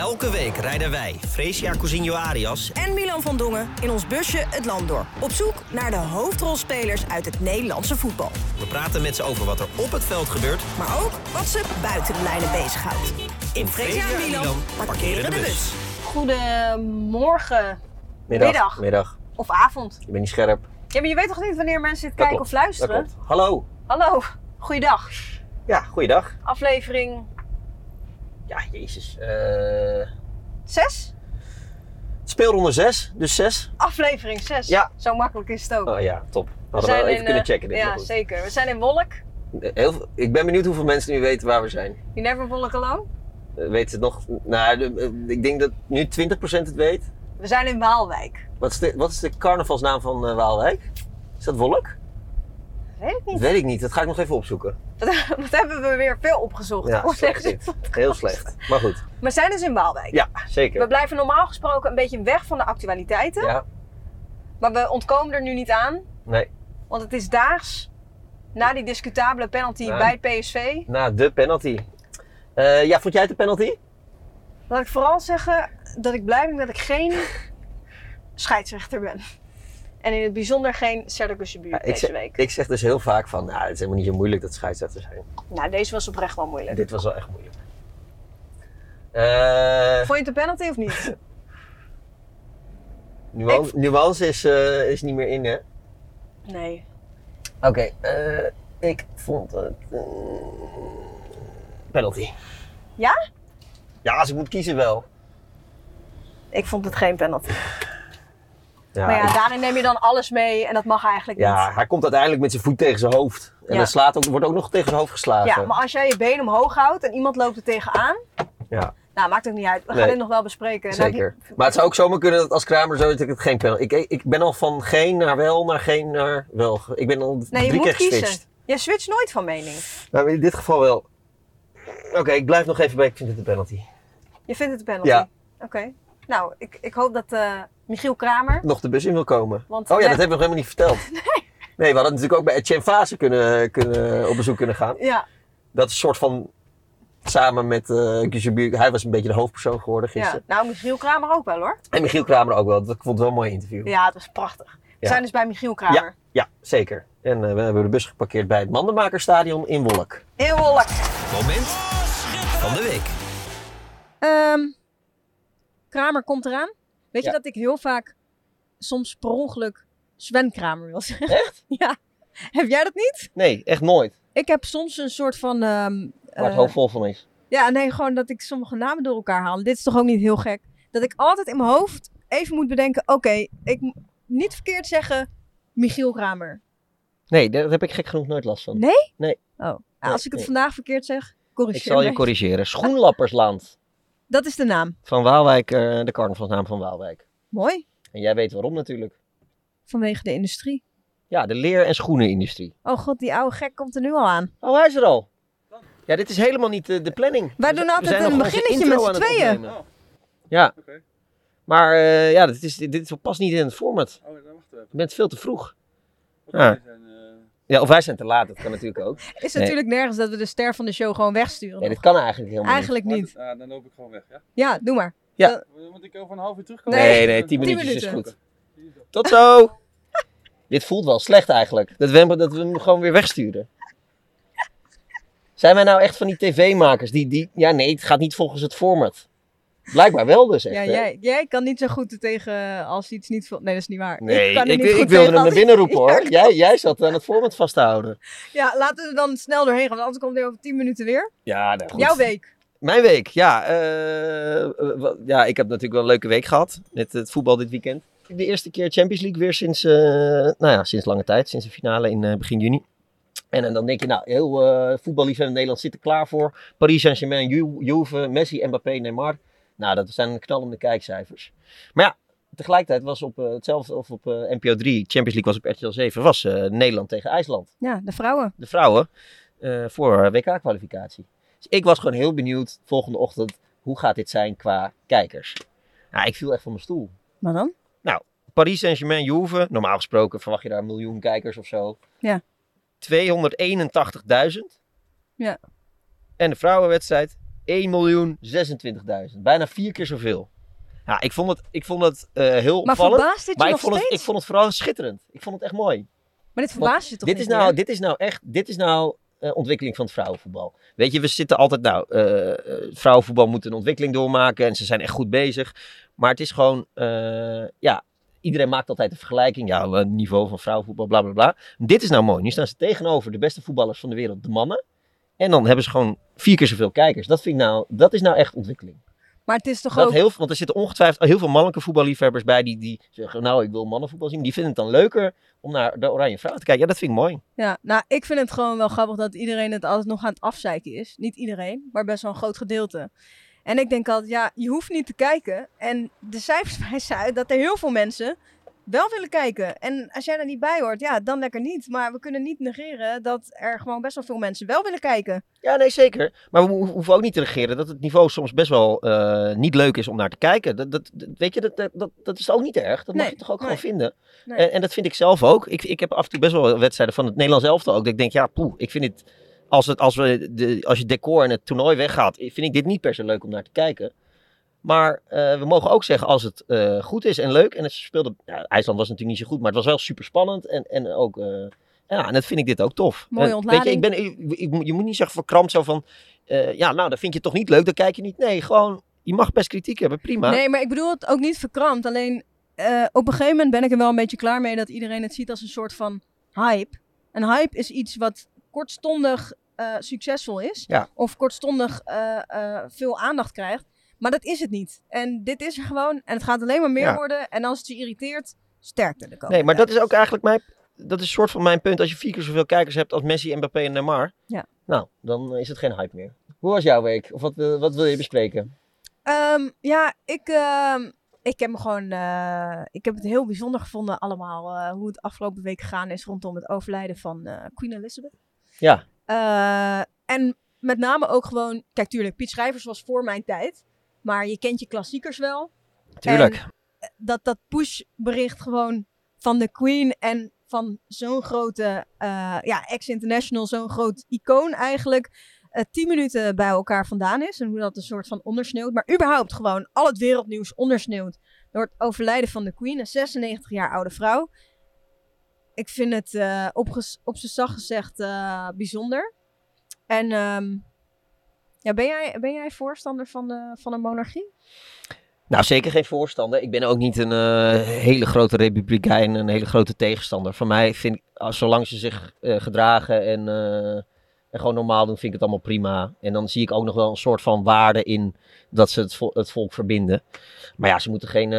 Elke week rijden wij, Fresia Cousinho Arias, en Milan van Dongen in ons busje het land door. Op zoek naar de hoofdrolspelers uit het Nederlandse voetbal. we praten met ze over wat er op het veld gebeurt. Maar ook wat ze buiten de lijnen bezighoudt. In Fresia en Milan parkeren de bus. Goedemorgen. Middag. Middag. Middag. Of avond. Je bent niet scherp. Ja, maar je weet toch niet wanneer mensen dit kijken klopt. of luisteren? Dat klopt. Hallo. Hallo, goeiedag. Ja, goeiedag. Aflevering Ja, jezus. Eh 6? speelronde 6, dus 6. Aflevering 6. Ja. Zo makkelijk is het ook. Oh ja, top. We Hadden we wel even in, kunnen eh, checken dit. Ja, zeker. We zijn in Wolk. Heel veel- ik ben benieuwd hoeveel mensen nu weten waar we zijn. You never Wolk alone. Eh, Weet het nog? Nou, eh, ik denk dat nu 20% het weet. We zijn in Waalwijk. Wat is de, wat is de carnavalsnaam van eh, Waalwijk? Is dat Wolk? Weet ik Dat niet. weet ik niet. Dat ga ik nog even opzoeken. Wat, hebben we weer veel opgezocht. Ja, slecht dit. Heel slecht. Maar goed. We zijn dus in Waalwijk. Ja, We zeker. blijven normaal gesproken een beetje weg van de actualiteiten. Ja, Maar we ontkomen er nu niet aan. nee. Want het is daags na die discutabele penalty bij PSV. Na de penalty. Eh, ja, vond jij het de penalty? Laat ik vooral zeggen dat ik blij ben dat ik geen scheidsrechter ben. En in het bijzonder geen Ja, ik, deze zeg, week. ik zeg dus heel vaak van, nou, het is helemaal niet zo moeilijk dat scheidsrechters zijn. Nou, deze was oprecht wel moeilijk. Dit was wel echt moeilijk. Eh Vond je het een penalty of niet? nuance, nuance is, eh, is niet meer in, hè? Nee. Oké, eh, ik vond het... penalty. Ja? Ja, als ik moet kiezen wel. Ik vond het geen penalty. Ja, maar ja, ik- daarin neem je dan alles mee en dat mag eigenlijk ja, niet. hij komt uiteindelijk met zijn voet tegen zijn hoofd. En Ja. dan slaat ook, wordt ook nog tegen zijn hoofd geslagen. Ja, maar als jij je been omhoog houdt en iemand loopt er tegenaan. Ja. Nou, maakt ook niet uit. We gaan Nee. dit nog wel bespreken. Heb Zeker. je- Maar het zou ook zomaar kunnen dat als Kramer zo dat ik het geen penalty... Ik, ik ben al van geen naar wel, naar geen naar wel. Ik ben al Nee, je drie keer kiezen. Jij switcht nooit van mening. Nou, in dit geval wel. Oké, ik blijf nog even bij. Ik vind het een penalty. Je vindt het een penalty? Ja. Oké. Nou, ik, ik hoop dat eh, Michiel Kramer. Nog de bus in wil komen. Want oh ja, net- dat hebben we nog helemaal niet verteld. Nee. Nee, we hadden natuurlijk ook bij Etienne Fase kunnen, kunnen, op bezoek kunnen gaan. Ja, Dat is een soort van samen met eh Hij was een beetje de hoofdpersoon geworden ja. gisteren. Nou, Michiel Kramer ook wel hoor. En Michiel Kramer ook wel. Dat ik vond het wel een mooi interview. Ja, het was prachtig. We Ja. zijn dus bij Michiel Kramer. Ja, zeker. En eh, we hebben de bus geparkeerd bij het Mandenmakerstadion in Wolk. Heel wolk. Moment van de week. Ehm, Kramer komt eraan. Weet je dat ik heel vaak soms per ongeluk Sven Kramer wil zeggen? Echt? ja. Heb jij dat niet? Nee, echt nooit. Ik heb soms een soort van... ehm, Waar het eh, hoofd vol van is. Ja, nee, gewoon dat ik sommige namen door elkaar haal. Dit is toch ook niet heel gek? Dat ik altijd in mijn hoofd even moet bedenken... Oké, ik moet niet verkeerd zeggen Michiel Kramer. Nee, daar heb ik gek genoeg nooit last van. Nee? Nee. Oh, nou, als ik het nee. vandaag verkeerd zeg, Ik corrigeer zal je mij. corrigeren. Schoenlappersland. Dat is de naam. Van Waalwijk, eh, de carnavalsnaam van Waalwijk. Mooi. En jij weet waarom natuurlijk. Vanwege de industrie. Ja, de leer- en schoenenindustrie. Oh god, die oude gek komt er nu al aan. Oh, hij is er al. Ja, dit is helemaal niet eh, de planning. Wij We- doen we altijd zijn een beginnetje met z'n tweeën. opnemen. Ja. Oké. Maar eh, ja, dit, is, dit, dit past niet in het format. Oh, dan wachten we even. Je bent veel te vroeg. Ja. zijn, Ja, of wij zijn te laat, dat kan natuurlijk ook. Is Nee. natuurlijk nergens dat we de ster van de show gewoon wegsturen. Nee, nog. dat kan eigenlijk helemaal Eigenlijk niet. d- ah, dan loop ik gewoon weg, ja? Ja, doe maar. Moet ik over een half uur terugkomen? niet. Nee, Nee, nee, tien tien minuutjes is minuten. goed. Tot zo! Dit voelt wel slecht eigenlijk. Dat we, hem- dat we hem gewoon weer wegsturen. Zijn wij nou echt van die tv-makers die, die... Ja, nee, het gaat niet volgens het format. Blijkbaar wel dus echt, Ja, jij, jij kan niet zo goed tegen als iets niet... Nee, dat is niet waar. Nee, kan ik, niet ik, goed wilde hem naar binnen roepen hoor. Jij, jij zat aan het format vast te houden. Ja, laten we dan snel doorheen gaan, want anders komt hij over 10 minuten weer. Ja, nou, goed. Jouw week. Mijn week, ja. eh, eh, ja, ik heb natuurlijk wel een leuke week gehad met het voetbal dit weekend. De eerste keer Champions League weer sinds, eh, nou ja, sinds lange tijd, sinds de finale in eh, begin juni. En, en dan denk je, nou, heel eh voetballiefhebber in Nederland zit er klaar voor. Paris Saint-Germain, Ju- Juve, Messi, Mbappé, Neymar. Nou, dat zijn knallende kijkcijfers. Maar ja, tegelijkertijd was op eh, hetzelfde, of op eh, NPO 3, Champions League was op RTL 7, was eh, Nederland tegen IJsland Ja, de vrouwen. de vrouwen voor WK-kwalificatie. Dus ik was gewoon heel benieuwd volgende ochtend hoe gaat dit zijn qua kijkers. Nou, ik viel echt van mijn stoel. Maar dan? Paris Saint-Germain Juve, normaal gesproken verwacht je daar een miljoen kijkers of zo. Ja. 281.000. Ja. En de vrouwenwedstrijd 1 miljoen 26.000. Bijna vier keer zoveel. Ja, ik vond het, ik vond het eh, heel Maar opvallend. verbaast dit je Maar ik vond, het, ik vond het vooral schitterend. Ik vond het echt mooi. Maar dit verbaast je toch dit, niet is nou, meer? dit is nou echt, dit is nou eh, ontwikkeling van het vrouwenvoetbal. Weet je, we zitten altijd, nou, eh, vrouwenvoetbal moet een ontwikkeling doormaken en ze zijn echt goed bezig. Maar het is gewoon, ja, iedereen maakt altijd een vergelijking. Ja, het niveau van vrouwenvoetbal, bla bla bla. Dit is nou mooi. Nu staan ze tegenover de beste voetballers van de wereld, de mannen. En dan hebben ze gewoon vier keer zoveel kijkers. Dat vind ik nou, dat is nou echt ontwikkeling. Maar het is toch Dat ook... heel, want er zitten ongetwijfeld heel veel mannelijke voetballiefhebbers bij die, die zeggen, nou, ik wil mannenvoetbal zien. Die vinden het dan leuker om naar de Oranje Vrouw te kijken. Ja, dat vind ik mooi. Ja, nou, ik vind het gewoon wel grappig dat iedereen het altijd nog aan het afzeiken is. Niet iedereen, maar best wel een groot gedeelte. En ik denk altijd, ja, je hoeft niet te kijken. En de cijfers wijzen uit dat er heel veel mensen wel willen kijken. En als jij er niet bij hoort, ja, dan lekker niet. Maar we kunnen niet negeren dat er gewoon best wel veel mensen wel willen kijken. Ja, nee, zeker. Maar we ho- hoeven ook niet te regeren dat het niveau soms best wel eh, niet leuk is om naar te kijken. Dat, dat, weet je, dat, dat, dat, is ook niet erg. Dat mag Nee, je toch ook nee. gewoon vinden. Nee. En, en dat vind ik zelf ook. Ik, ik heb af en toe best wel wedstrijden van het Nederlands elftal ook. Dat ik denk, ja, poeh, ik vind het... Als, het, als, we de, als je decor en het toernooi weggaat, vind ik dit niet per se leuk om naar te kijken. Maar eh, we mogen ook zeggen als het eh, goed is en leuk. En het speelde. Ja, IJsland was natuurlijk niet zo goed, maar het was wel super spannend. En, en ook. eh, ja, en dat vind ik dit ook tof. Mooie Eh, weet je, ik ben, ik, ik moet- je moet niet zeggen verkrampt zo van. ja, nou, dat vind je toch niet leuk, dan kijk je niet. Nee, gewoon. Je mag best kritiek hebben, prima. Nee, maar ik bedoel het ook niet verkrampt. Alleen op een gegeven moment ben ik er wel een beetje klaar mee dat iedereen het ziet als een soort van hype. Een hype is iets wat kortstondig succesvol is. Ja. Of kortstondig veel aandacht krijgt. Maar dat is het niet. En dit is er gewoon. En het gaat alleen maar meer Ja. worden. En als het je irriteert, sterkte de komende Nee, maar dat is ook eigenlijk mijn. Dat is een soort van mijn punt. Als je vier keer zoveel kijkers hebt als Messi, Mbappé en Neymar. Ja. Nou, dan is het geen hype meer. Hoe was jouw week? Of wat, wil- wat wil je bespreken? Ehm, ja, ik, ehm, ik heb me gewoon. eh, ik heb het heel bijzonder gevonden, allemaal. eh, hoe het afgelopen week gegaan is rondom het overlijden van eh, Queen Elizabeth. Ja. En met name ook gewoon. Kijk, tuurlijk, Piet Schrijvers was voor mijn tijd. Maar je kent je klassiekers wel. Tuurlijk. Dat dat pushbericht gewoon van de Queen en van zo'n grote. eh, ja, ex-international, zo'n groot icoon eigenlijk. eh, tien minuten bij elkaar vandaan is. En hoe dat een soort van ondersneeuwt. Maar überhaupt gewoon al het wereldnieuws ondersneeuwt. Door het overlijden van de Queen. Een 96 jaar oude vrouw. Ik vind het eh, op, zijn zacht gezegd eh, bijzonder. En ehm, ja, ben, jij, ben jij voorstander van, de, van een monarchie? Nou, zeker geen voorstander. Ik ben ook niet een eh, hele grote republikein, een hele grote tegenstander. Van mij vind ik, zolang ze zich eh, gedragen en, eh, en gewoon normaal doen, vind ik het allemaal prima. En dan zie ik ook nog wel een soort van waarde in dat ze het, het volk verbinden. Maar ja, ze moeten geen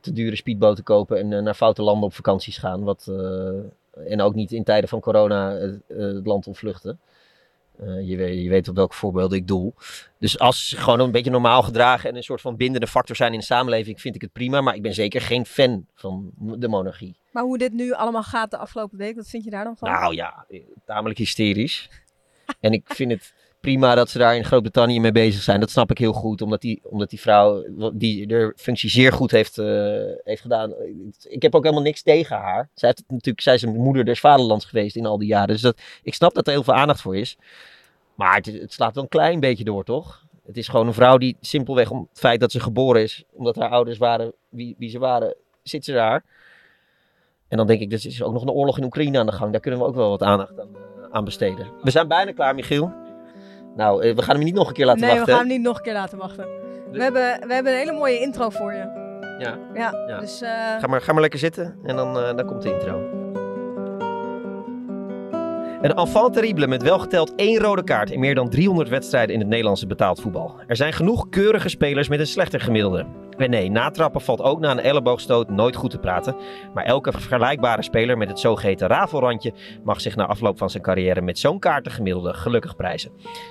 te dure speedboten kopen en naar foute landen op vakanties gaan. Wat, en ook niet in tijden van corona het land ontvluchten. Eh, je, weet, je weet op welke voorbeelden ik doel. Dus als ze gewoon een beetje normaal gedragen en een soort van bindende factor zijn in de samenleving, vind ik het prima. Maar ik ben zeker geen fan van de monarchie. Maar hoe dit nu allemaal gaat de afgelopen week, wat vind je daar dan van? Nou ja, eh, tamelijk hysterisch. en ik vind het prima dat ze daar in Groot-Brittannië mee bezig zijn. Dat snap ik heel goed, omdat die, omdat die vrouw die de functie zeer goed heeft, eh, heeft gedaan. Ik heb ook helemaal niks tegen haar. Zij, heeft natuurlijk, zij is een moeder des vaderlands geweest in al die jaren. Dus dat, ik snap dat er heel veel aandacht voor is. Maar het, het slaat wel een klein beetje door, toch? Het is gewoon een vrouw die simpelweg om het feit dat ze geboren is, omdat haar ouders waren wie, wie ze waren, zit ze daar. En dan denk ik, er is ook nog een oorlog in Oekraïne aan de gang. Daar kunnen we ook wel wat aandacht aan, eh, aan besteden. We zijn bijna klaar, Michiel. Nou, eh, we gaan hem niet nog een keer laten nee, wachten. we gaan hem niet nog een keer laten wachten. We hebben, we hebben een hele mooie intro voor je. Ja. Ja, Ja. dus... eh, Ga maar, ga maar lekker zitten en dan, eh, dan komt de intro. Een enfant terrible met welgeteld één rode kaart in meer dan 300 wedstrijden in het Nederlandse betaald voetbal. Er zijn genoeg keurige spelers met een slechter gemiddelde. En nee, natrappen valt ook na een elleboogstoot nooit goed te praten. Maar elke vergelijkbare speler met het zogeheten rafelrandje mag zich na afloop van zijn carrière met zo'n kaartengemiddelde gelukkig prijzen.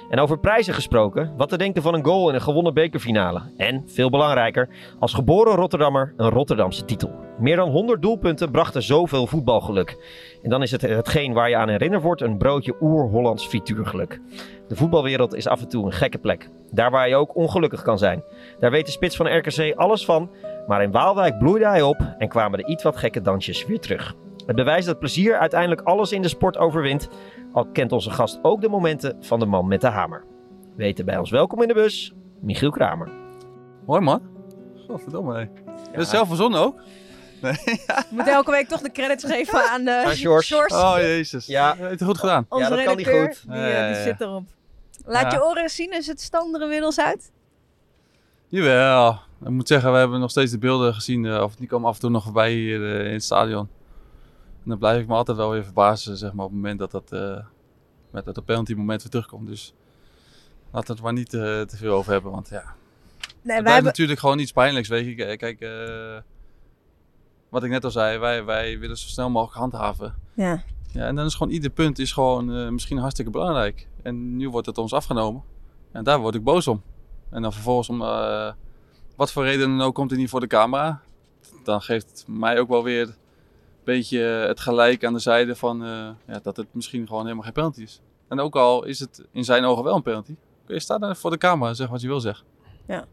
En over prijzen gesproken, wat te denken van een goal in een gewonnen bekerfinale. En, veel belangrijker, als geboren Rotterdammer een Rotterdamse titel. Meer dan 100 doelpunten brachten zoveel voetbalgeluk. En dan is het hetgeen waar je aan herinnerd wordt een broodje oer-Hollands frituurgeluk. De voetbalwereld is af en toe een gekke plek. Daar waar je ook ongelukkig kan zijn. Daar weet de spits van RKC alles van. Maar in Waalwijk bloeide hij op en kwamen de iets wat gekke dansjes weer terug. Het bewijst dat plezier uiteindelijk alles in de sport overwint. Al kent onze gast ook de momenten van de man met de hamer. weten bij ons welkom in de bus, Michiel Kramer. Mooi man. Godverdomme. hé. Dat is zelf verzonnen ook? We moeten elke week toch de credits geven aan, eh Aan George. Oh jezus. Ja. Het goed gedaan. Onze Ja, dat kan niet redacteur, goed. Die, Ja, eh, ja, die zit erop. Laat Ja. je oren zien, is het stand er inmiddels uit? Jawel. Ik moet zeggen, we hebben nog steeds de beelden gezien. eh, of die komen af en toe nog voorbij hier eh, in het stadion. En dan blijf ik me altijd wel weer verbazen, zeg maar, op het moment dat dat, eh, met dat penalty moment weer terugkomt. Dus laten we het maar niet eh, te veel over hebben, want ja, Nee, het wij blijft hebben... natuurlijk gewoon iets pijnlijks, weet je. Kijk, eh, wat ik net al zei, wij, wij willen zo snel mogelijk handhaven. Ja. Ja, en dan is gewoon ieder punt is gewoon eh, misschien hartstikke belangrijk. En nu wordt het ons afgenomen. En daar word ik boos om. En dan vervolgens om eh, wat voor reden dan ook komt hij niet voor de camera. Dan geeft het mij ook wel weer een beetje het gelijk aan de zijde van eh, ja, dat het misschien gewoon helemaal geen penalty is. En ook al is het in zijn ogen wel een penalty. Kun je staan daar voor de camera en zeg wat je wil zeggen. Ja.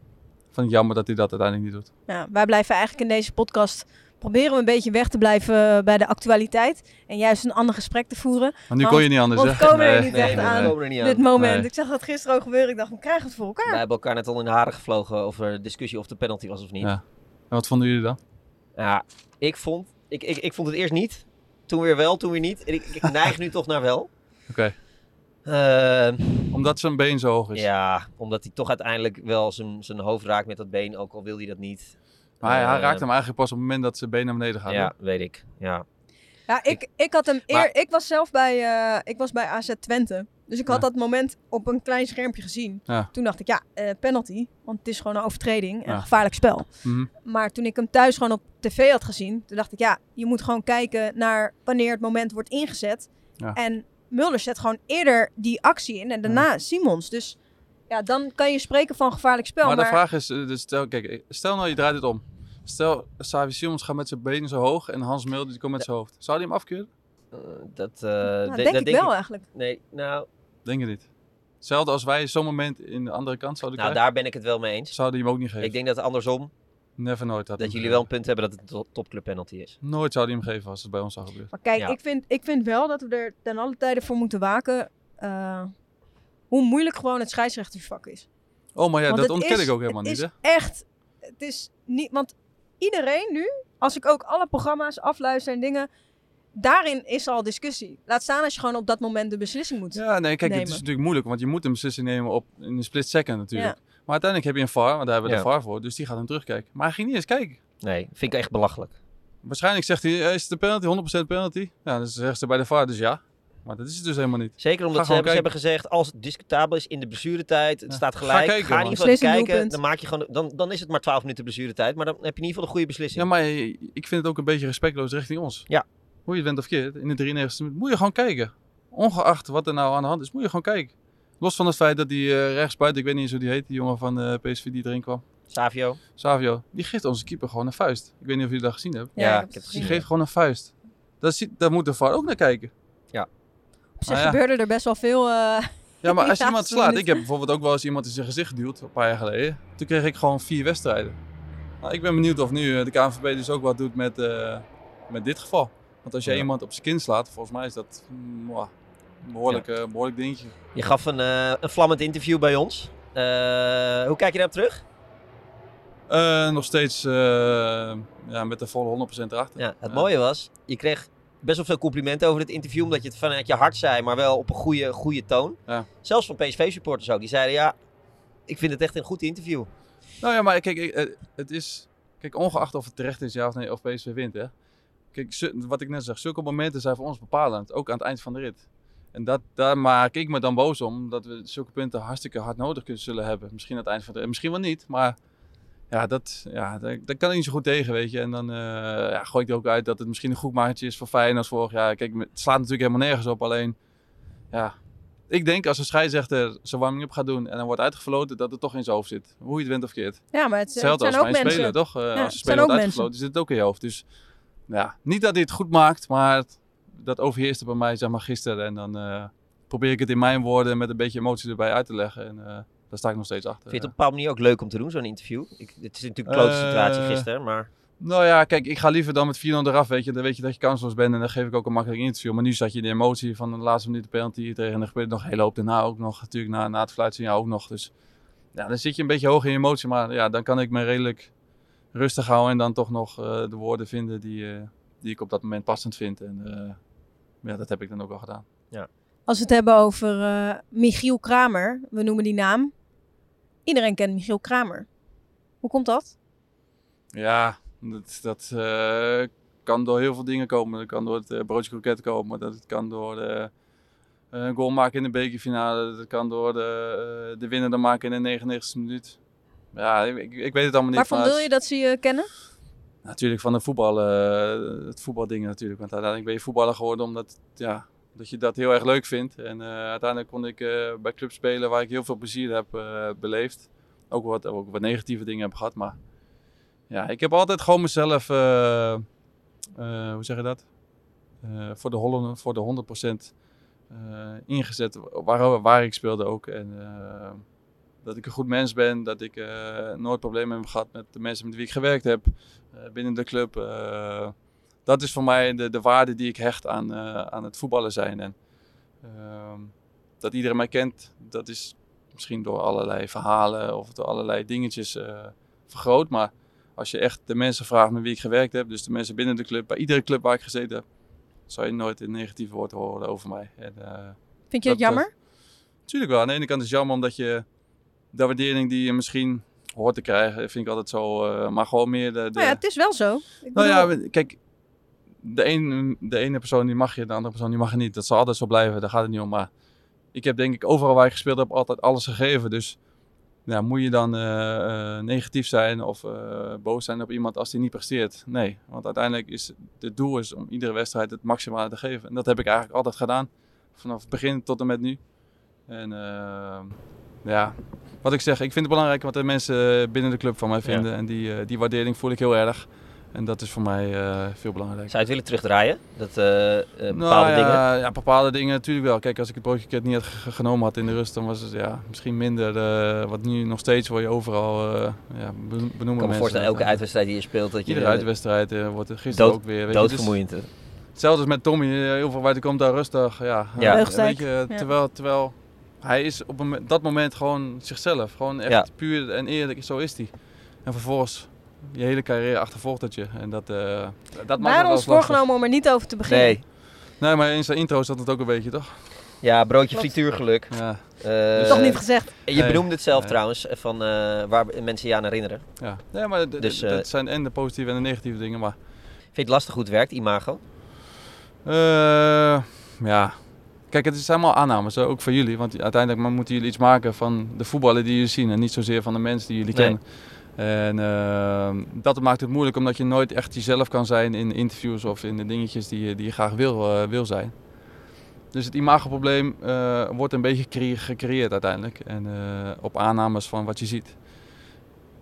Van jammer dat hij dat uiteindelijk niet doet. Ja, wij blijven eigenlijk in deze podcast proberen we een beetje weg te blijven bij de actualiteit. En juist een ander gesprek te voeren. Maar nu Want- kon je niet anders want komen er Nee. niet echt nee, aan. er niet Dit aan. moment. Nee. Ik zag dat gisteren ook gebeuren. Ik dacht, we krijgen het voor elkaar. Wij hebben elkaar net al in de haren gevlogen over de discussie of de penalty was of niet. Ja. En wat vonden jullie dan? Ja, ik vond, ik, ik, ik vond het eerst niet. Toen weer wel, toen weer niet. En ik, ik neig nu toch naar wel. Oké. Eh, Omdat zijn been zo hoog is. ja, omdat hij toch uiteindelijk wel zijn, zijn hoofd raakt met dat been, ook al wil hij dat niet. Maar hij, hij Eh, raakt hem eigenlijk pas op het moment dat zijn been naar beneden gaat. Ja, weet ik. Ja. Ja, ik, ik had hem eer, Maar- ik was zelf bij, eh, ik was bij AZ Twente. Dus ik had Ja. dat moment op een klein schermpje gezien. Ja. Toen dacht ik, ja, eh, penalty. Want het is gewoon een overtreding en Ja. een gevaarlijk spel. Mhm. Maar toen ik hem thuis gewoon op tv had gezien, toen dacht ik, ja, je moet gewoon kijken naar wanneer het moment wordt ingezet. Ja. En Mulder zet gewoon eerder die actie in en daarna Simons. Dus ja, dan kan je spreken van gevaarlijk spel. Maar, Maar, de vraag is, eh, dus stel, kijk, eh, stel nou je draait het om. Stel, Savi Simons gaat met zijn benen zo hoog en Hans Mulder die komt met zijn hoofd. Zou hij hem afkeuren? Eh, dat, eh, nou, de- denk dat ik wel eigenlijk. Nee, nou, Denk je niet. Hetzelfde als wij zo'n moment in de andere kant zouden nou, krijgen, daar ben ik het wel mee eens. zouden die hem ook niet geven. Ik denk dat andersom, Never nooit. had dat hij jullie wel een punt hebben dat het een to- topclub penalty is. Nooit zou hij hem geven als het bij ons zou gebeuren. Maar kijk, Ja. ik, vind, ik vind wel dat we er ten alle tijde voor moeten waken eh, hoe moeilijk gewoon het scheidsrechtersvak is. Oh, maar ja, Want dat het ontken is- ik ook helemaal het niet, is hè? echt, het is niet, want iedereen nu, als ik ook alle programma's afluister en dingen, daarin is al discussie. Laat staan als je gewoon op dat moment de beslissing moet. Ja, nee, kijk, het is natuurlijk moeilijk, want je moet een beslissing nemen op in een split second natuurlijk. Maar uiteindelijk heb je een VAR, want daar hebben we Ja. de VAR voor, dus die gaat hem terugkijken. Maar hij ging niet eens kijken. Nee, vind ik echt belachelijk. Waarschijnlijk zegt hij, is het een penalty, 100% penalty? Ja, dan zeggen ze bij de VAR, dus ja. Maar dat is het dus helemaal niet. Zeker omdat Ga ze hebben, ze gewoon hebben gezegd, als het discutabel is in de blessuretijd, het Ja. staat Ga gelijk, ga, kijken, in man. ieder geval even Beslissend kijken, dan, maak je gewoon, dan, dan is het maar 12 minuten blessuretijd, maar dan heb je in ieder geval een goede beslissing. Ja, maar ik vind het ook een beetje respectloos richting ons. Ja. Hoe je het bent of keert, in de 93 minuut moet je gewoon kijken. Ongeacht wat er nou aan de hand is, moet je gewoon kijken. Los van het feit dat die eh rechtsbuiten, ik weet niet eens hoe die heet, die jongen van eh PSV die erin kwam. Savio, Savio, die geeft onze keeper gewoon een vuist. Ik weet niet of jullie dat gezien hebben. Ja, ik ik heb het gezien. Die geeft gewoon een vuist. Daar, ziet, daar moet de VAR ook naar kijken. Op zich Ah, ja. gebeurde er best wel veel. eh, Ja, maar als Ja, iemand slaat. Ik heb bijvoorbeeld ook wel eens iemand in zijn gezicht geduwd, een paar jaar geleden. Toen kreeg ik gewoon vier wedstrijden. Nou, ik ben benieuwd of nu eh, de KNVB dus ook wat doet met, eh, met dit geval. Want als jij Ja. iemand op zijn kin slaat, volgens mij is dat mm, mwah, een behoorlijk, eh, behoorlijk dingetje. je gaf een, eh, een vlammend interview bij ons. Eh, hoe kijk je daarop terug? Eh, nog steeds eh, ja, met de volle 100% erachter. Ja, het Ja. mooie was, je kreeg best wel veel complimenten over dit interview, omdat je het vanuit je hart zei, maar wel op een goede, goede toon. Ja. Zelfs van PSV-supporters ook, die zeiden ja, ik vind het echt een goed interview. Nou ja, maar kijk, eh, het is. Kijk, ongeacht of het terecht is, ja of nee, of PSV wint, hè. Kijk, wat ik net zeg, zulke momenten zijn voor ons bepalend. Ook aan het eind van de rit. En dat, daar maak ik me dan boos om, dat we zulke punten hartstikke hard nodig kunnen zullen hebben. Misschien aan het eind van de rit, misschien wel niet, maar ja, dat, ja, daar kan ik niet zo goed tegen, weet je. En dan eh, ja, gooi ik er ook uit dat het misschien een goed maatje is voor Feyenoord als vorig jaar. Kijk, het slaat natuurlijk helemaal nergens op, alleen, ja... Ik denk als een scheidsrechter zijn warming-up gaat doen en dan wordt uitgefloten, dat het toch in zijn hoofd zit. Hoe je het wint of keert. ja, maar het, zijn als ook mensen. speler, toch? Eh, Ja, als een zijn speler wordt uitgefloten, zit het ook in je hoofd. Dus ja, niet dat hij het goed maakt, maar het- dat overheerste bij mij zeg maar gisteren. En dan eh, probeer ik het in mijn woorden met een beetje emotie erbij uit te leggen. En daar sta ik nog steeds achter. Vind je het op een bepaalde manier ook leuk om te doen, zo'n interview? Ik, het is natuurlijk een klote Eh, situatie gisteren, maar Nou ja, kijk, ik ga liever dan met 4-0 eraf, weet je. Dan weet je dat je kansloos bent en dan geef ik ook een makkelijk interview. Maar nu zat je in de emotie van de laatste minuut de penalty tegen en er gebeurt nog een hele hoop daarna ook nog. Natuurlijk na, na het fluitsignaal ook nog. Dus ja, dan zit je een beetje hoog in je emotie. Maar ja, dan kan ik me redelijk rustig houden en dan toch nog eh, de woorden vinden die, eh, die ik op dat moment passend vind. En eh, ja, dat heb ik dan ook al gedaan. Als we het hebben over eh, Michiel Kramer, we noemen die naam. Iedereen kent Michiel Kramer. Hoe komt dat? Ja, dat, dat eh, kan door heel veel dingen komen. Dat kan door het uh, broodje kroket komen. Dat kan door de, eh, een goal maken in de bekerfinale. Dat kan door de, de winnende maken in de 99e minuut. Ja, ik, ik weet het allemaal niet. Waarvan wil je dat ze je kennen? Natuurlijk van de voetbal, uh, het voetbaldingen natuurlijk. Want uiteindelijk ben je voetballer geworden omdat ja, dat je dat heel erg leuk vindt. En uiteindelijk kon ik bij clubs spelen waar ik heel veel plezier heb beleefd. Ook wat, ook wat negatieve dingen heb gehad, maar ja, ik heb altijd gewoon mezelf, hoe zeg je dat? Voor, de Holland, voor de 100% ingezet waar, waar ik speelde ook. En dat ik een goed mens ben, dat ik nooit problemen heb gehad met de mensen met wie ik gewerkt heb binnen de club. Dat is voor mij de, de waarde die ik hecht aan, aan het voetballen zijn. En ehm, dat iedereen mij kent, dat is misschien door allerlei verhalen of door allerlei dingetjes vergroot. Maar als je echt de mensen vraagt met wie ik gewerkt heb, dus de mensen binnen de club, bij iedere club waar ik gezeten heb, zou je nooit een negatief woord horen over mij. En, uh, Vind je het jammer? Dat, tuurlijk wel. Aan de ene kant is het jammer omdat je de waardering die je misschien hoort te krijgen, vind ik altijd zo, uh, maar gewoon meer de... de... Nou ja, het is wel zo. Ik nou ja, kijk, de, een, de ene persoon die mag je, de andere persoon die mag je niet. Dat zal altijd zo blijven, daar gaat het niet om. Maar ik heb denk ik overal waar ik gespeeld heb altijd alles gegeven. Dus ja, moet je dan uh, uh, negatief zijn of uh, boos zijn op iemand als die niet presteert? Nee, want uiteindelijk is het doel is om iedere wedstrijd het maximale te geven. En dat heb ik eigenlijk altijd gedaan, vanaf het begin tot en met nu. En ja, wat ik zeg, ik vind het belangrijk wat de mensen binnen de club van mij vinden. Ja. En die, die waardering voel ik heel erg. En dat is voor mij uh, veel belangrijker. Zou je het willen terugdraaien? Dat, uh, uh, bepaalde nou, ja, dingen? Ja, bepaalde dingen natuurlijk wel. Kijk, als ik het broodje niet had genomen had in de rust, dan was het ja, misschien minder. wat nu nog steeds word je overal ja, benoemen Ik kan me voorstellen, elke uitwedstrijd die je speelt... Dat je Iedere uitwedstrijd wordt gisteren dood, ook weer... Weet doodvermoeiend. Je, dus, hetzelfde als met Tommy. Heel veel waar komt daar rustig. Ja, ja. weet je, terwijl, terwijl hij is op een, dat moment gewoon zichzelf. Gewoon echt Ja. puur en eerlijk, zo is hij. En vervolgens je hele carrière achtervolgt het je. En dat, uh, dat maakt het hadden wel ons voorgenomen om er niet over te beginnen. Nee. Nee, maar in zijn intro zat het ook een beetje, toch? Ja, broodje Klopt. frituurgeluk. Ja, Eh, Toch niet gezegd. Je Nee. benoemde het zelf Nee. trouwens, eh, van eh, waar mensen je aan herinneren. ja. Nee, maar Dus, dat zijn en de positieve en de negatieve dingen. Maar Vind je het lastig hoe het werkt, imago? eh, ja, kijk, het is allemaal aannames, ook voor jullie. Want uiteindelijk moeten jullie iets maken van de voetballen die jullie zien. En niet zozeer van de mensen die jullie Nee. kennen. En eh, dat maakt het moeilijk omdat je nooit echt jezelf kan zijn in interviews of in de dingetjes die je, die je graag wil, eh, wil zijn. Dus het imagoprobleem eh wordt een beetje gecre- gecreëerd uiteindelijk. En eh, op aannames van wat je ziet.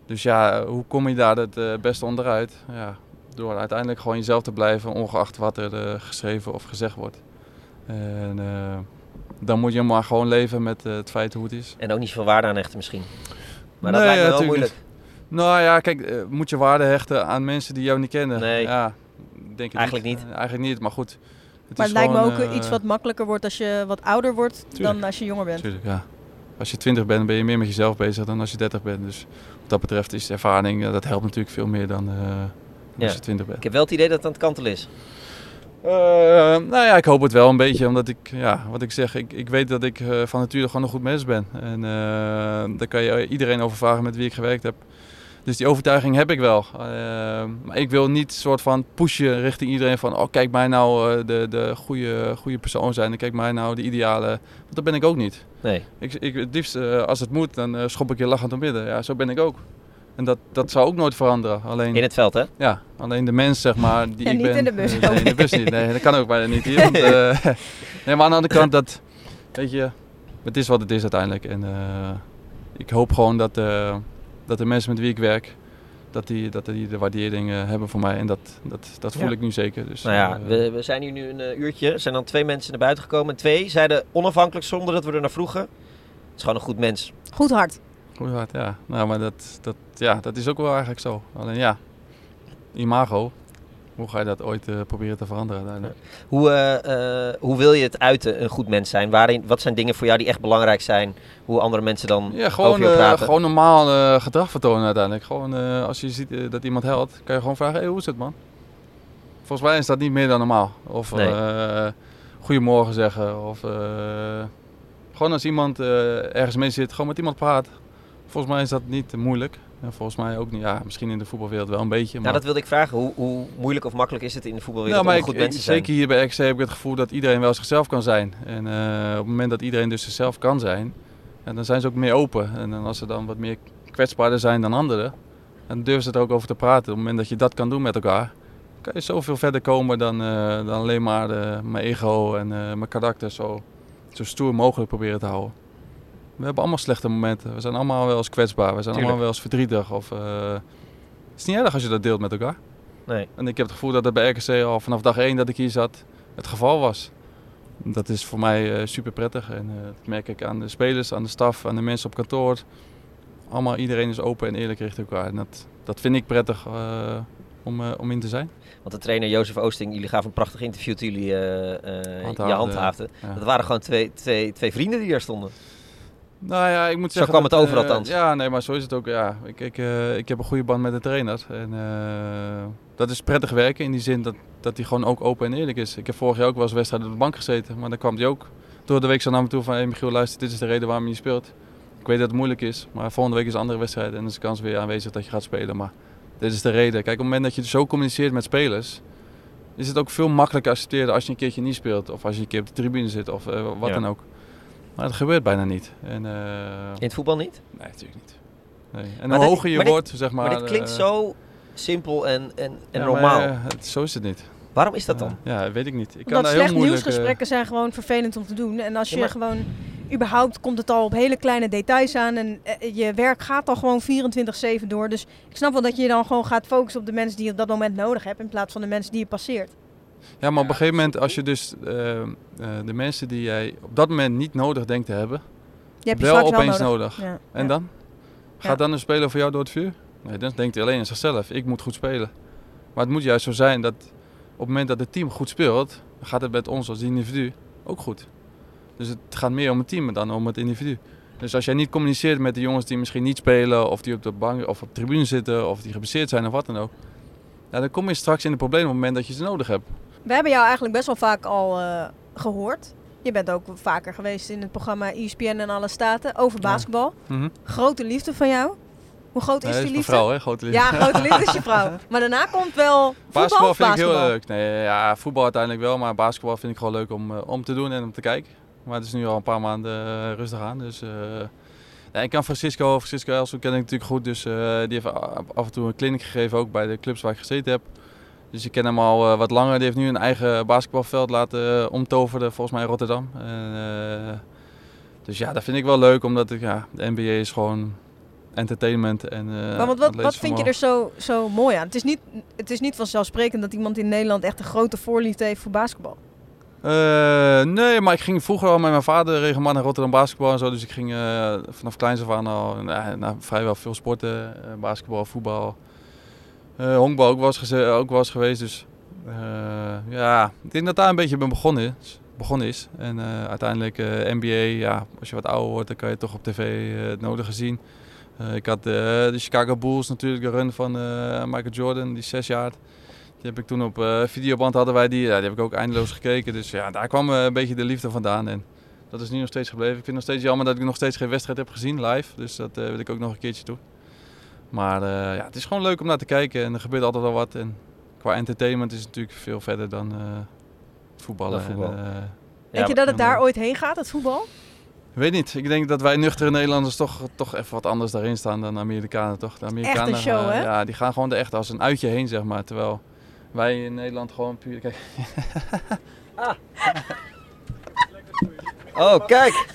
Dus ja, hoe kom je daar het beste onderuit? Ja, door uiteindelijk gewoon jezelf te blijven, ongeacht wat er geschreven of gezegd wordt. En dan moet je maar gewoon leven met het feit hoe het is. En ook niet zoveel waarde aan hechten misschien. Maar dat lijkt me wel natuurlijk moeilijk. Nou ja, kijk, eh, moet je waarde hechten aan mensen die jou niet kennen? Nee. Ja, denk ik Eigenlijk niet. Eh, eigenlijk niet, maar goed. Het Maar is het lijkt me ook eh, iets wat makkelijker wordt als je wat ouder wordt Tuurlijk. dan als je jonger bent. Tuurlijk, ja. Als je 20 bent, ben je meer met jezelf bezig dan als je 30 bent. Dus wat dat betreft is ervaring, dat helpt natuurlijk veel meer dan, eh, dan Ja. als je 20 bent. Ik heb wel het idee dat het aan het kantelen is. Eh, nou ja, ik hoop het wel een beetje, omdat ik, ja, wat ik zeg, ik, ik weet dat ik eh, van nature gewoon een goed mens ben. En eh, daar kan je iedereen over vragen met wie ik gewerkt heb. Dus die overtuiging heb ik wel. Eh, maar ik wil niet soort van pushen richting iedereen van, oh kijk mij nou eh, de, de goede, goede persoon zijn en kijk mij nou de ideale. Want dat ben ik ook niet. Nee. Ik, ik, het liefst, eh, als het moet, dan eh, schop ik je lachend om midden. Ja, zo ben ik ook. En dat, dat zou ook nooit veranderen. Alleen, In het veld, hè? ja, alleen de mens, zeg maar, die En ik niet ben. in de bus, Nee, nee, in de bus niet. Nee, dat kan ook bijna niet hier. Want, eh, nee, maar aan de andere kant, dat, weet je, het is wat het is uiteindelijk. En eh, ik hoop gewoon dat, eh, dat de mensen met wie ik werk, dat die, dat die de waardering eh, hebben voor mij. En dat, dat, dat voel Ja. ik nu zeker. Dus, Nou ja, eh, we, we zijn hier nu een eh, uurtje. Er zijn dan twee mensen naar buiten gekomen. En twee zeiden onafhankelijk zonder dat we er naar vroegen. Het is gewoon een goed mens. Goed hard. Goed hard, ja. Nou, maar dat, dat, ja, dat is ook wel eigenlijk zo. Alleen ja, imago. Hoe ga je dat ooit eh, proberen te veranderen? Hoe, eh, eh, hoe wil je het uiten, een goed mens zijn? Waarin, wat zijn dingen voor jou die echt belangrijk zijn? Hoe andere mensen dan Ja, gewoon, over je praten? gewoon normaal gedrag vertonen uiteindelijk. Gewoon als je ziet dat iemand helpt, kan je gewoon vragen, hey, hoe is het man? Volgens mij is dat niet meer dan normaal. Of Nee. goedemorgen zeggen. Of gewoon als iemand ergens mee zit, gewoon met iemand praten. Volgens mij is dat niet moeilijk. En volgens mij ook niet, ja, misschien in de voetbalwereld wel een beetje. Maar... Nou, dat wilde ik vragen. Hoe, hoe moeilijk of makkelijk is het in de voetbalwereld Nou, maar om goed ik- mens te zijn? zeker hier bij XC heb ik het gevoel dat iedereen wel zichzelf kan zijn. En eh, op het moment dat iedereen dus zichzelf kan zijn, en dan zijn ze ook meer open. En dan als ze dan wat meer kwetsbaarder zijn dan anderen, dan durven ze er ook over te praten. Op het moment dat je dat kan doen met elkaar, kan je zoveel verder komen dan, eh, dan alleen maar eh, mijn ego en mijn karakter zo, zo stoer mogelijk proberen te houden. We hebben allemaal slechte momenten. We zijn allemaal wel eens kwetsbaar. We zijn Tuurlijk. allemaal wel eens verdrietig. Of, eh, het is niet erg als je dat deelt met elkaar. Nee. En ik heb het gevoel dat het bij RKC al vanaf dag 1 dat ik hier zat het geval was. Dat is voor mij super prettig en eh, dat merk ik aan de spelers, aan de staf, aan de mensen op kantoor. Allemaal iedereen is open en eerlijk richting elkaar. En dat, dat vind ik prettig eh, om, eh, om in te zijn. Want de trainer Jozef Oosting, jullie gaven een prachtig interview toen jullie eh, eh, je Handhaafde, handhaafden. ja. Dat waren gewoon twee, twee, twee vrienden die daar stonden. Nou ja, ik moet Zo zeggen. kwam het over eh, althans. Ja, nee, maar zo is het ook. Ja. Ik, ik, eh, ik heb een goede band met de trainer. En eh, dat is prettig werken in die zin dat, dat hij gewoon ook open en eerlijk is. Ik heb vorig jaar ook wel eens wedstrijden op de bank gezeten. Maar dan kwam hij ook door de week zo naar me toe van... Hey Michiel, luister, dit is de reden waarom je niet speelt. Ik weet dat het moeilijk is, maar volgende week is een andere wedstrijd. En dan is de kans weer aanwezig dat je gaat spelen. Maar dit is de reden. Kijk, op het moment dat je zo communiceert met spelers... is het ook veel makkelijker accepteren als je een keertje niet speelt. Of als je een keer op de tribune zit of eh, wat Ja. dan ook. Maar het gebeurt bijna niet. En, eh, In het voetbal niet? Nee, natuurlijk niet. Nee. En Maar hoe hoger je dit- wordt, zeg maar... Maar, dit klinkt eh, zo simpel en, en, en ja, normaal. maar, eh, het- zo is het niet. Waarom is dat dan? Ja, weet ik niet. Ik kan Omdat heel slecht nieuwsgesprekken zijn gewoon vervelend om te doen. En als Ja, je maar- gewoon... Überhaupt komt het al op hele kleine details aan. En je werk gaat al gewoon 24-7 door. Dus ik snap wel dat je je dan gewoon gaat focussen op de mensen die je op dat moment nodig hebt. In plaats van de mensen die je passeert. Ja, maar op een gegeven moment, als je dus eh, eh, de mensen die jij op dat moment niet nodig denkt te hebben, wel opeens wel nodig. nodig. Ja. En dan? Gaat dan een speler voor jou door het vuur? Nee, dan denkt hij alleen aan zichzelf. Ik moet goed spelen. Maar het moet juist zo zijn dat op het moment dat het team goed speelt, gaat het met ons als individu ook goed. Dus het gaat meer om het team dan om het individu. Dus als jij niet communiceert met de jongens die misschien niet spelen, of die op de bank of op de tribune zitten, of die geblesseerd zijn of wat dan ook, dan kom je straks in de problemen op het moment dat je ze nodig hebt. We hebben jou eigenlijk best wel vaak al eh, gehoord. Je bent ook vaker geweest in het programma ESPN en alle staten over Ja. basketbal. Mhm. Grote liefde van jou. Hoe groot is die liefde? vrouw, hè? Grote liefde. Ja, grote liefde is je vrouw. Maar daarna komt wel voetbal Basketbal vind ik heel leuk. Nee, ja, voetbal uiteindelijk wel, maar basketbal vind ik gewoon leuk om, eh, om te doen en om te kijken. Maar het is nu al een paar maanden eh, rustig aan. Dus, ja, ik kan Francisco, Francisco Elso ken ik natuurlijk goed. Dus die heeft af en toe een clinic gegeven, ook bij de clubs waar ik gezeten heb. Dus ik ken hem al eh, wat langer. Die heeft nu een eigen basketbalveld laten eh, omtoveren, volgens mij in Rotterdam. En, eh, dus ja, dat vind ik wel leuk, omdat ik, ja, de NBA is gewoon entertainment. En, Maar wat, wat, vind je er zo, zo mooi aan? Het is, niet, het is niet vanzelfsprekend dat iemand in Nederland echt een grote voorliefde heeft voor basketbal. Nee, maar ik ging vroeger al met mijn vader regelmatig naar Rotterdam basketbal en zo. Dus ik ging vanaf kleins af aan al nou, nou, vrijwel veel sporten. basketbal, voetbal. Eh honkbal ook geze- ook eens geweest. Dus eh, ja, ik denk dat daar een beetje mee begonnen is. Begonnen is. En eh, uiteindelijk NBA, ja, als je wat ouder wordt, dan kan je toch op tv het nodige zien. Ik had de Chicago Bulls natuurlijk, de run van Michael Jordan, die zes jaar. Die heb ik toen op videoband hadden wij die. Ja, die heb ik ook eindeloos gekeken. Dus ja, daar kwam een beetje de liefde vandaan. En dat is nu nog steeds gebleven. Ik vind nog steeds jammer dat ik nog steeds geen wedstrijd heb gezien live. Dus dat wil ik ook nog een keertje doen. Maar eh, ja, het is gewoon leuk om naar te kijken. En er gebeurt altijd wel wat. En qua entertainment is het natuurlijk veel verder dan eh, voetballen. Dan voetbal. En, eh, Denk je dat het daar ooit heen gaat, het voetbal? ik weet niet. Ik denk dat wij nuchtere Nederlanders toch, toch even wat anders daarin staan dan de Amerikanen. Toch? De Amerikanen show, eh, hè? Ja, die gaan gewoon er echt als een uitje heen, zeg maar. Terwijl wij in Nederland gewoon puur... Kijk, Oh, kijk.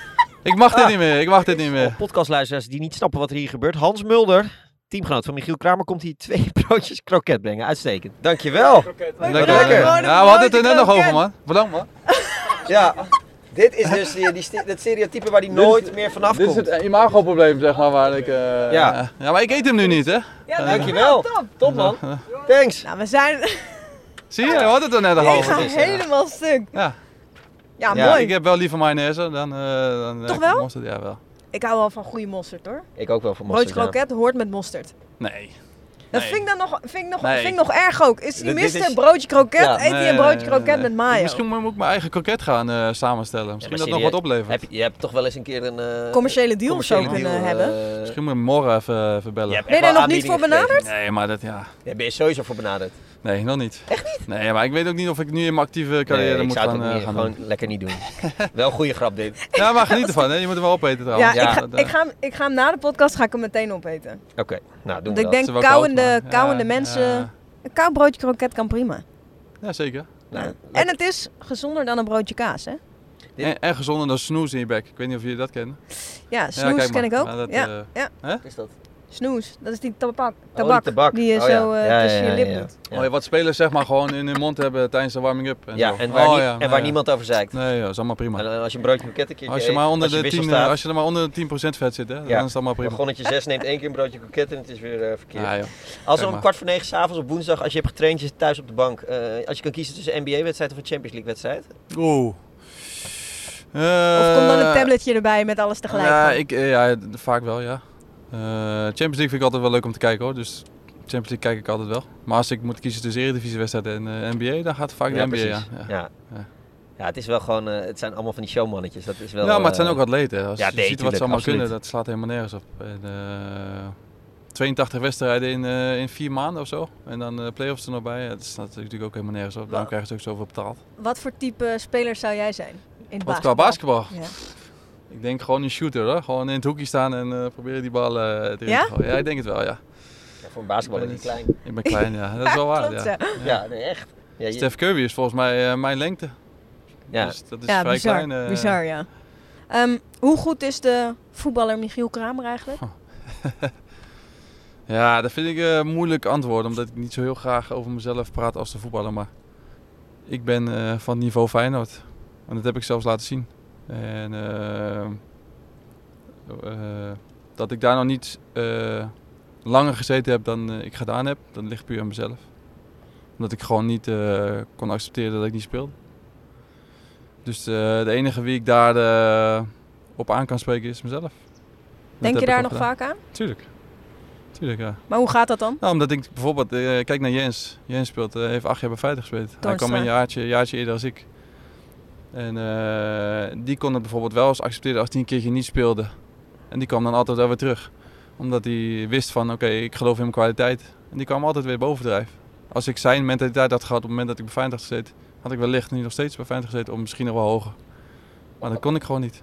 ik mag dit Ah. niet meer. Ik mag dit niet Voor meer. podcastluisteraars die niet snappen wat er hier gebeurt. Hans Mulder, teamgenoot van Michiel Kramer, komt hier twee broodjes kroket brengen. Uitstekend. Dankjewel. Lekker. lekker. Ja, we hadden het er net nog over, man. Bedankt, man. Ja, dit is dus die, dat stereotype waar die nooit meer vanaf Dit is komt. het imago-probleem, zeg maar, waar ik... eh, Ja. ja. maar ik eet hem nu niet, hè? Ja, Dankjewel. Top man. Thanks. Nou, we zijn... Zie je, je hoort het er net al Ik over. ga is, ja. helemaal stuk. Ja. Ja, Ja, mooi. Ik heb wel liever mayonaise dan... eh dan Toch eh, wel? mosterd. Ja, wel. Ik hou wel van goede mosterd hoor. Ik ook wel Broodje mosterd. ja. kroket hoort met mosterd. Nee. Dat Nee. vind ik dan nog, vind ik nog, Nee. vind ik nog erg ook. Is die mister is- broodje kroket, Ja. eet hij een broodje kroket nee. met mayo. Misschien moet ik mijn eigen kroket gaan eh, samenstellen. Misschien maar dat nog wat oplevert. Heb je, je hebt toch wel eens een keer een... eh, Commerciële deal of zo kunnen hebben. eh, Misschien moet ik morgen even, even bellen. je hebt Ben je echt daar nog niet voor benaderd? gekregen. Nee, maar dat ja. Daar ben je sowieso voor benaderd. Nee, nog niet. Echt niet? Nee, maar ik weet ook niet of ik nu in mijn actieve carrière Nee, ik moet zou gaan, eh, niet, gaan gewoon doen. lekker niet doen. wel goede grap dit. Ja, maar geniet ervan. Hè. Je moet er wel opeten Ja, trouwens. ik, ga, Dat, eh, ik, ga, hem- ik ga hem na de podcast ga ik hem meteen opeten. Oké, nou doen Want we ik dat. denk wel koud, kauwende, kauwende ja, mensen... ja. Een koud broodje kroket kan prima. Ja, zeker. Nou, Ja. En het is gezonder dan een broodje kaas, hè? En, en gezonder dan snoes in je bek. Ik weet niet of jullie dat kennen. Ja, snoes ken ik ook. Ja, dat, ja, eh, is dat? Snoes. Dat is die tabak, die tabak, tabak. die je Oh, ja. zo eh, Ja, tussen ja, je lip ja, doet. Oh, wat spelers zeg maar gewoon in hun mond hebben tijdens de warming-up. En, Ja, zo. en waar, Oh, nie- en nou waar ja. niemand over zeikt. Nee, ja, dat is allemaal prima. En eh, als je een broodje kroket een keertje Als je, maar onder als je de 10, wissel staat, als je er maar onder de 10% vet zit, hè, dan Ja. is het allemaal prima. Begonnetje 6 neemt één keer een broodje kroket en het is weer eh, verkeerd. Joh. Als Kijk om kwart voor negen s'avonds op woensdag, als je hebt getraind, je zit thuis op de bank. eh, als je kan kiezen tussen NBA-wedstrijd of een Champions League-wedstrijd. Oeh. Of komt dan een Eh, tabletje erbij met alles tegelijk? Ja, van? ik, eh, ja, vaak wel, ja. Eh, Champions League vind ik altijd wel leuk om te kijken hoor. Dus Champions League kijk ik altijd wel. Maar als ik moet kiezen tussen Eredivisiewedstrijd en eh, NBA, dan gaat het vaak de NBA. Ja, ja. Ja. Ja. Ja. het is wel gewoon, eh, het zijn allemaal van die showmannetjes. Dat is wel, ja, maar het zijn ook atleten. Als ja, je nee, ziet wat ze allemaal absoluut. kunnen, dat slaat helemaal nergens op. En, eh, 82 wedstrijden in, eh, in vier maanden of zo. En dan de play-offs er nog bij. Ja, dat staat natuurlijk ook helemaal nergens op. Daarom krijgen ze ook zoveel betaald. Wat voor type speler zou jij zijn? In Wat qua basketbal? Ja. Ik denk gewoon een shooter hoor. Gewoon in het hoekje staan en eh, proberen die bal eh, erin Ja? te gooien. Ja, ik denk het wel, ja. Ja, voor een basketballer Ik is ben die klein. Ik ben klein, ja. Dat is wel waar, Klopt, ja. ja. Ja, nee, echt. Ja, je- Steph Curry is volgens mij eh, mijn lengte. ja. Dus dat is Ja, vrij bizar. klein. eh. bizar, ja. Ehm, hoe goed is de voetballer Michiel Kramer eigenlijk? Ja, dat vind ik een moeilijk antwoord. Omdat ik niet zo heel graag over mezelf praat als de voetballer. Maar ik ben eh, van niveau Feyenoord. En dat heb ik zelfs laten zien. En eh, eh, dat ik daar nog niet eh, langer gezeten heb dan ik gedaan heb, dat ligt puur aan mezelf. Omdat ik gewoon niet kon accepteren dat ik niet speelde. Dus de enige wie ik daar op aan kan spreken is mezelf. Denk je daar nog gedaan. vaak aan? Tuurlijk. Tuurlijk, ja. Maar hoe gaat dat dan? Nou, omdat ik bijvoorbeeld, kijk naar Jens. Jens speelt, heeft acht jaar bij Feyenoord gespeeld. Hij kwam een jaartje, jaartje eerder als ik. En eh, die kon het bijvoorbeeld wel eens accepteren als hij een keertje niet speelde. En die kwam dan altijd wel weer terug. Omdat hij wist van, oké, ik geloof in mijn kwaliteit. En die kwam altijd weer bovendrijven. Als ik zijn mentaliteit had gehad op het moment dat ik bij Feyenoord had gezeten, had ik wellicht nu nog steeds bij Feyenoord gezeten, of misschien nog wel hoger. Maar dat kon ik gewoon niet.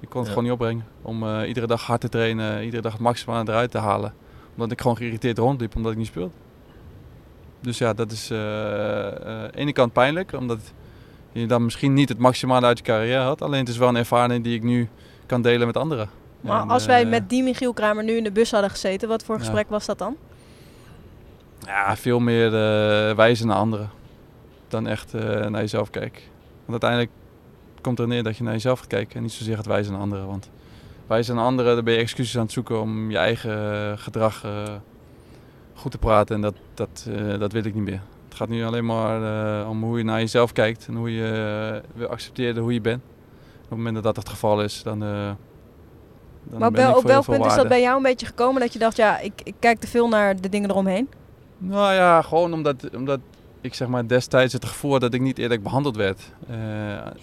Ik kon het Ja. gewoon niet opbrengen. Om eh, iedere dag hard te trainen, iedere dag het maximale eruit te halen omdat ik gewoon geïrriteerd rondliep omdat ik niet speelde. Dus ja, dat is eh, aan de ene kant pijnlijk, omdat je dan misschien niet het maximale uit je carrière had. Alleen het is wel een ervaring die ik nu kan delen met anderen. Maar En, als wij eh, met die Michiel Kramer nu in de bus hadden gezeten, wat voor gesprek was dat dan? Ja, veel meer eh, wijzen naar anderen dan echt eh, naar jezelf kijken. Want uiteindelijk komt er neer dat je naar jezelf gaat kijken en niet zozeer gaat wijzen naar anderen. Want wijzen naar anderen, dan ben je excuses aan het zoeken om je eigen gedrag goed te praten. En dat, dat, dat wil ik niet meer. Het gaat nu alleen maar eh, om hoe je naar jezelf kijkt en hoe je eh, wil accepteren hoe je bent. Op het moment dat dat het geval is, dan. eh, dan Maar op, wel, op welk punt is dat bij jou een beetje gekomen dat je dacht, ja, ik, ik kijk te veel naar de dingen eromheen? Nou ja, gewoon omdat, omdat ik zeg maar destijds het gevoel had dat ik niet eerlijk behandeld werd.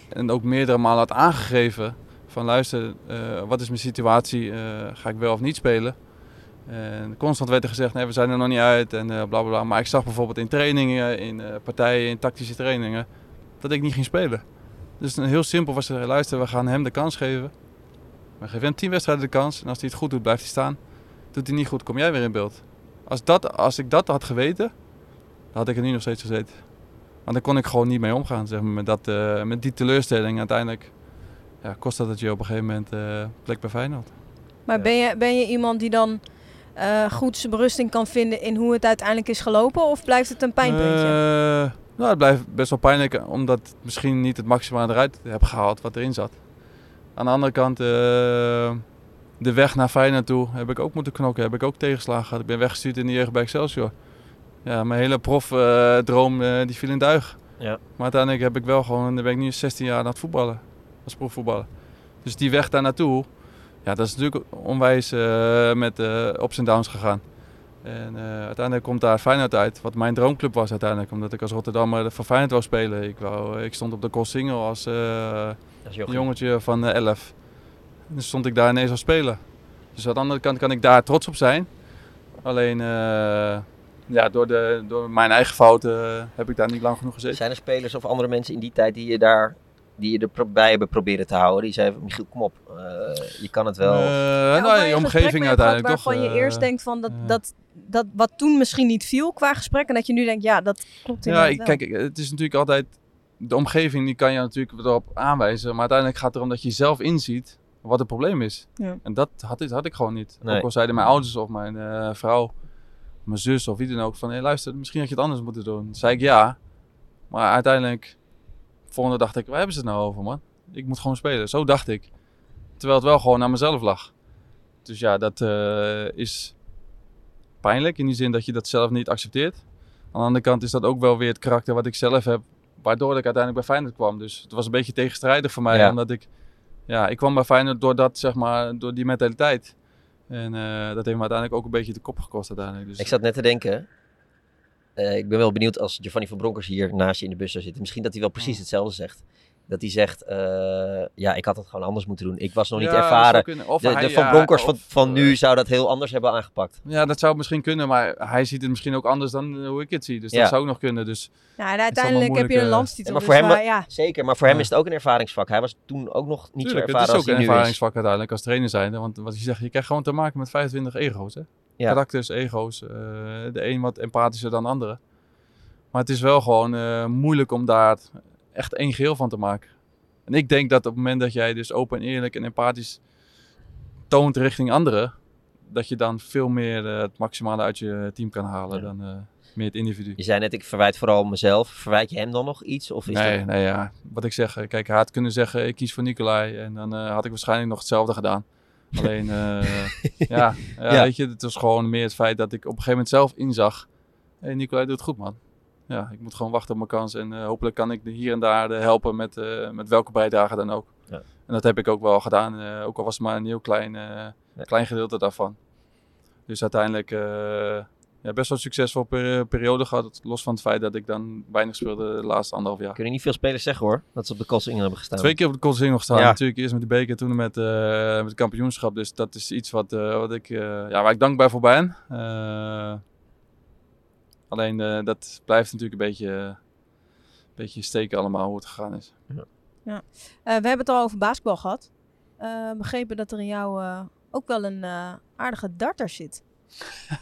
En ook meerdere malen had aangegeven van luister, wat is mijn situatie? Ga ik wel of niet spelen? En constant werd er gezegd, nee, we zijn er nog niet uit en eh bla bla bla. Maar ik zag bijvoorbeeld in trainingen, in eh, partijen, in tactische trainingen, dat ik niet ging spelen. Dus heel simpel was er, luister, we gaan hem de kans geven. We geven hem tien wedstrijden de kans en als hij het goed doet, blijft hij staan. Doet hij niet goed, kom jij weer in beeld. Als, dat, als ik dat had geweten, dan had ik er nu nog steeds gezeten. Want dan kon ik gewoon niet mee omgaan, zeg maar, met, dat, eh, met die teleurstelling. Uiteindelijk ja, kost dat het je op een gegeven moment eh plek bij Feyenoord. Maar Ja. ben, je, ben je iemand die dan eh, goed zijn berusting kan vinden in hoe het uiteindelijk is gelopen? Of blijft het een pijnpuntje? Eh, nou, het blijft best wel pijnlijk, omdat ik misschien niet het maximale eruit heb gehaald wat erin zat. Aan de andere kant, eh, de weg naar Feyenoord toe heb ik ook moeten knokken, heb ik ook tegenslagen gehad. Ik ben weggestuurd in de jeugd bij Excelsior. ja, mijn hele profdroom eh die viel in duig. Ja. Maar uiteindelijk heb ik wel gewoon, dan ben ik nu 16 jaar aan het voetballen. Als profvoetballer. Dus die weg daar naartoe, ja, dat is natuurlijk onwijs eh, met eh, ups en downs gegaan. En eh, uiteindelijk komt daar Feyenoord uit, wat mijn droomclub was uiteindelijk. Omdat ik als Rotterdammer voor Feyenoord wou spelen. Ik, wou, ik stond op de Koolsingel als jochie. jongetje van eh, 11. En dan stond ik daar ineens als spelen. Dus aan de andere kant kan ik daar trots op zijn. Alleen ja, door, de, door mijn eigen fouten heb ik daar niet lang genoeg gezeten. Zijn er spelers of andere mensen in die tijd die je daar die je er pro- bij hebben proberen te houden? Die zeiden, Michiel, kom op, eh, je kan het wel. Eh, Ja, of nou, je omgeving uiteindelijk toch. Waarvan je eh, eerst denkt van dat, dat, dat wat toen misschien niet viel qua gesprek. En dat je nu denkt, ja, dat klopt Ja, inderdaad ik, kijk, het is natuurlijk altijd. De omgeving die kan je natuurlijk erop aanwijzen. Maar uiteindelijk gaat het erom dat je zelf inziet wat het probleem is. Ja. En dat had, dit had ik gewoon niet. Nee. Ook al zeiden mijn ouders of mijn eh, vrouw, mijn zus of wie dan ook van... Hé, luister, misschien had je het anders moeten doen. Toen zei ik ja. Maar uiteindelijk, volgende dacht ik, waar hebben ze het nou over, man? Ik moet gewoon spelen. Zo dacht ik. Terwijl het wel gewoon aan mezelf lag. Dus ja, dat eh, is pijnlijk in die zin dat je dat zelf niet accepteert. Aan de andere kant is dat ook wel weer het karakter wat ik zelf heb, waardoor ik uiteindelijk bij Feyenoord kwam. Dus het was een beetje tegenstrijdig voor mij, Ja. omdat ik, ja, ik kwam bij Feyenoord door dat, zeg maar, door die mentaliteit. En eh, dat heeft me uiteindelijk ook een beetje de kop gekost uiteindelijk. Dus, Ik zat net te denken, eh, ik ben wel benieuwd als Giovanni van Bronckhorst hier naast je in de bus zou zitten. Misschien dat hij wel precies hetzelfde zegt. Dat hij zegt, eh, ja, ik had het gewoon anders moeten doen. Ik was nog niet Ja, ervaren. zou kunnen. Of De, hij- de Van ja, Bronckhorst van, of, van eh, nu zou dat heel anders hebben aangepakt. Ja, dat zou misschien kunnen, maar hij ziet het misschien ook anders dan hoe ik het zie. Dus Ja. dat zou ook nog kunnen. Dus Ja, en uiteindelijk heb je een landstitel. maar dus voor hem- waar- ja, Zeker, maar voor hem Ja. is het ook een ervaringsvak. Hij was toen ook nog niet Tuurlijk, zo het ervaren is als ook hij een nu is. ervaringsvak uiteindelijk als trainer zijn. Want wat je zegt, je krijgt gewoon te maken met 25 ego's. Hè? Ja. Karakters, ego's. eh, de een wat empathischer dan de andere. Maar het is wel gewoon eh, moeilijk om daar echt één geheel van te maken. En ik denk dat op het moment dat jij dus open en eerlijk en empathisch toont richting anderen, dat je dan veel meer eh, het maximale uit je team kan halen Ja. dan meer het individu. Je zei net, ik verwijt vooral mezelf. Verwijt je hem dan nog iets? Of is Nee, dat... nee, ja. Wat ik zeg, kijk, hij had kunnen zeggen, ik kies voor Nicolai. En dan had ik waarschijnlijk nog hetzelfde gedaan. Alleen, eh, ja, ja, Ja. weet je, het was gewoon meer het feit dat ik op een gegeven moment zelf inzag. Hé, hey, Nicolai doet het goed, man. Ja, ik moet gewoon wachten op mijn kans. En eh, hopelijk kan ik hier en daar eh, helpen met, met welke bijdrage dan ook. Ja. En dat heb ik ook wel gedaan. ook al was het maar een heel klein, klein gedeelte daarvan. Dus uiteindelijk ja, best wel een succesvol peri- periode gehad. Los van het feit dat ik dan weinig speelde de laatste anderhalf jaar. Kunnen niet veel spelers zeggen hoor, dat ze op de Kossingen hebben gestaan. Twee keer op de Koolsingel nog staan. Ja. Natuurlijk eerst met de beker, toen met, eh, met het kampioenschap. Dus dat is iets wat, eh, wat ik, eh, ja, waar ik dankbaar voor ben. Eh, alleen eh, dat blijft natuurlijk een beetje, een beetje steken allemaal hoe het gegaan is. Eh, we hebben het al over basketbal gehad. Eh, begrepen dat er in jou eh, ook wel een aardige darter zit.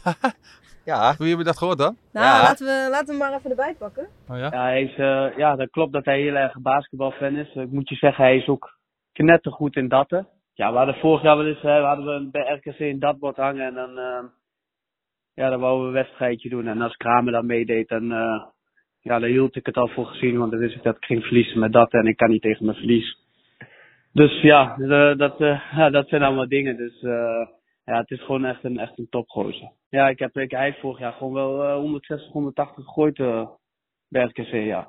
Ja, Hoe hebben dat gehoord dan? Nou, Ja. laten, we, laten we hem maar even erbij pakken. Oh ja? Ja, hij is, eh, ja, dat klopt dat hij heel erg een basketbalfan is. Ik moet je zeggen, hij is ook knettergoed in datten. Ja, we hadden vorig jaar wel eens, hè, we hadden bij RKC een datbord hangen en dan, eh, ja, dan wouden we een wedstrijdje doen. En als Kramer dan meedeed, dan, eh, ja, daar hield ik het al voor gezien, want dan wist ik dat ik ging verliezen met datten en ik kan niet tegen mijn verlies. Dus ja, eh, dat, ja, dat zijn allemaal dingen. Dus eh, ja, het is gewoon echt een, echt een topgozer. Ja, ik heb, ik, hij heeft vorig jaar gewoon wel eh, 160, 180 gegooid eh, bij RKC, ja.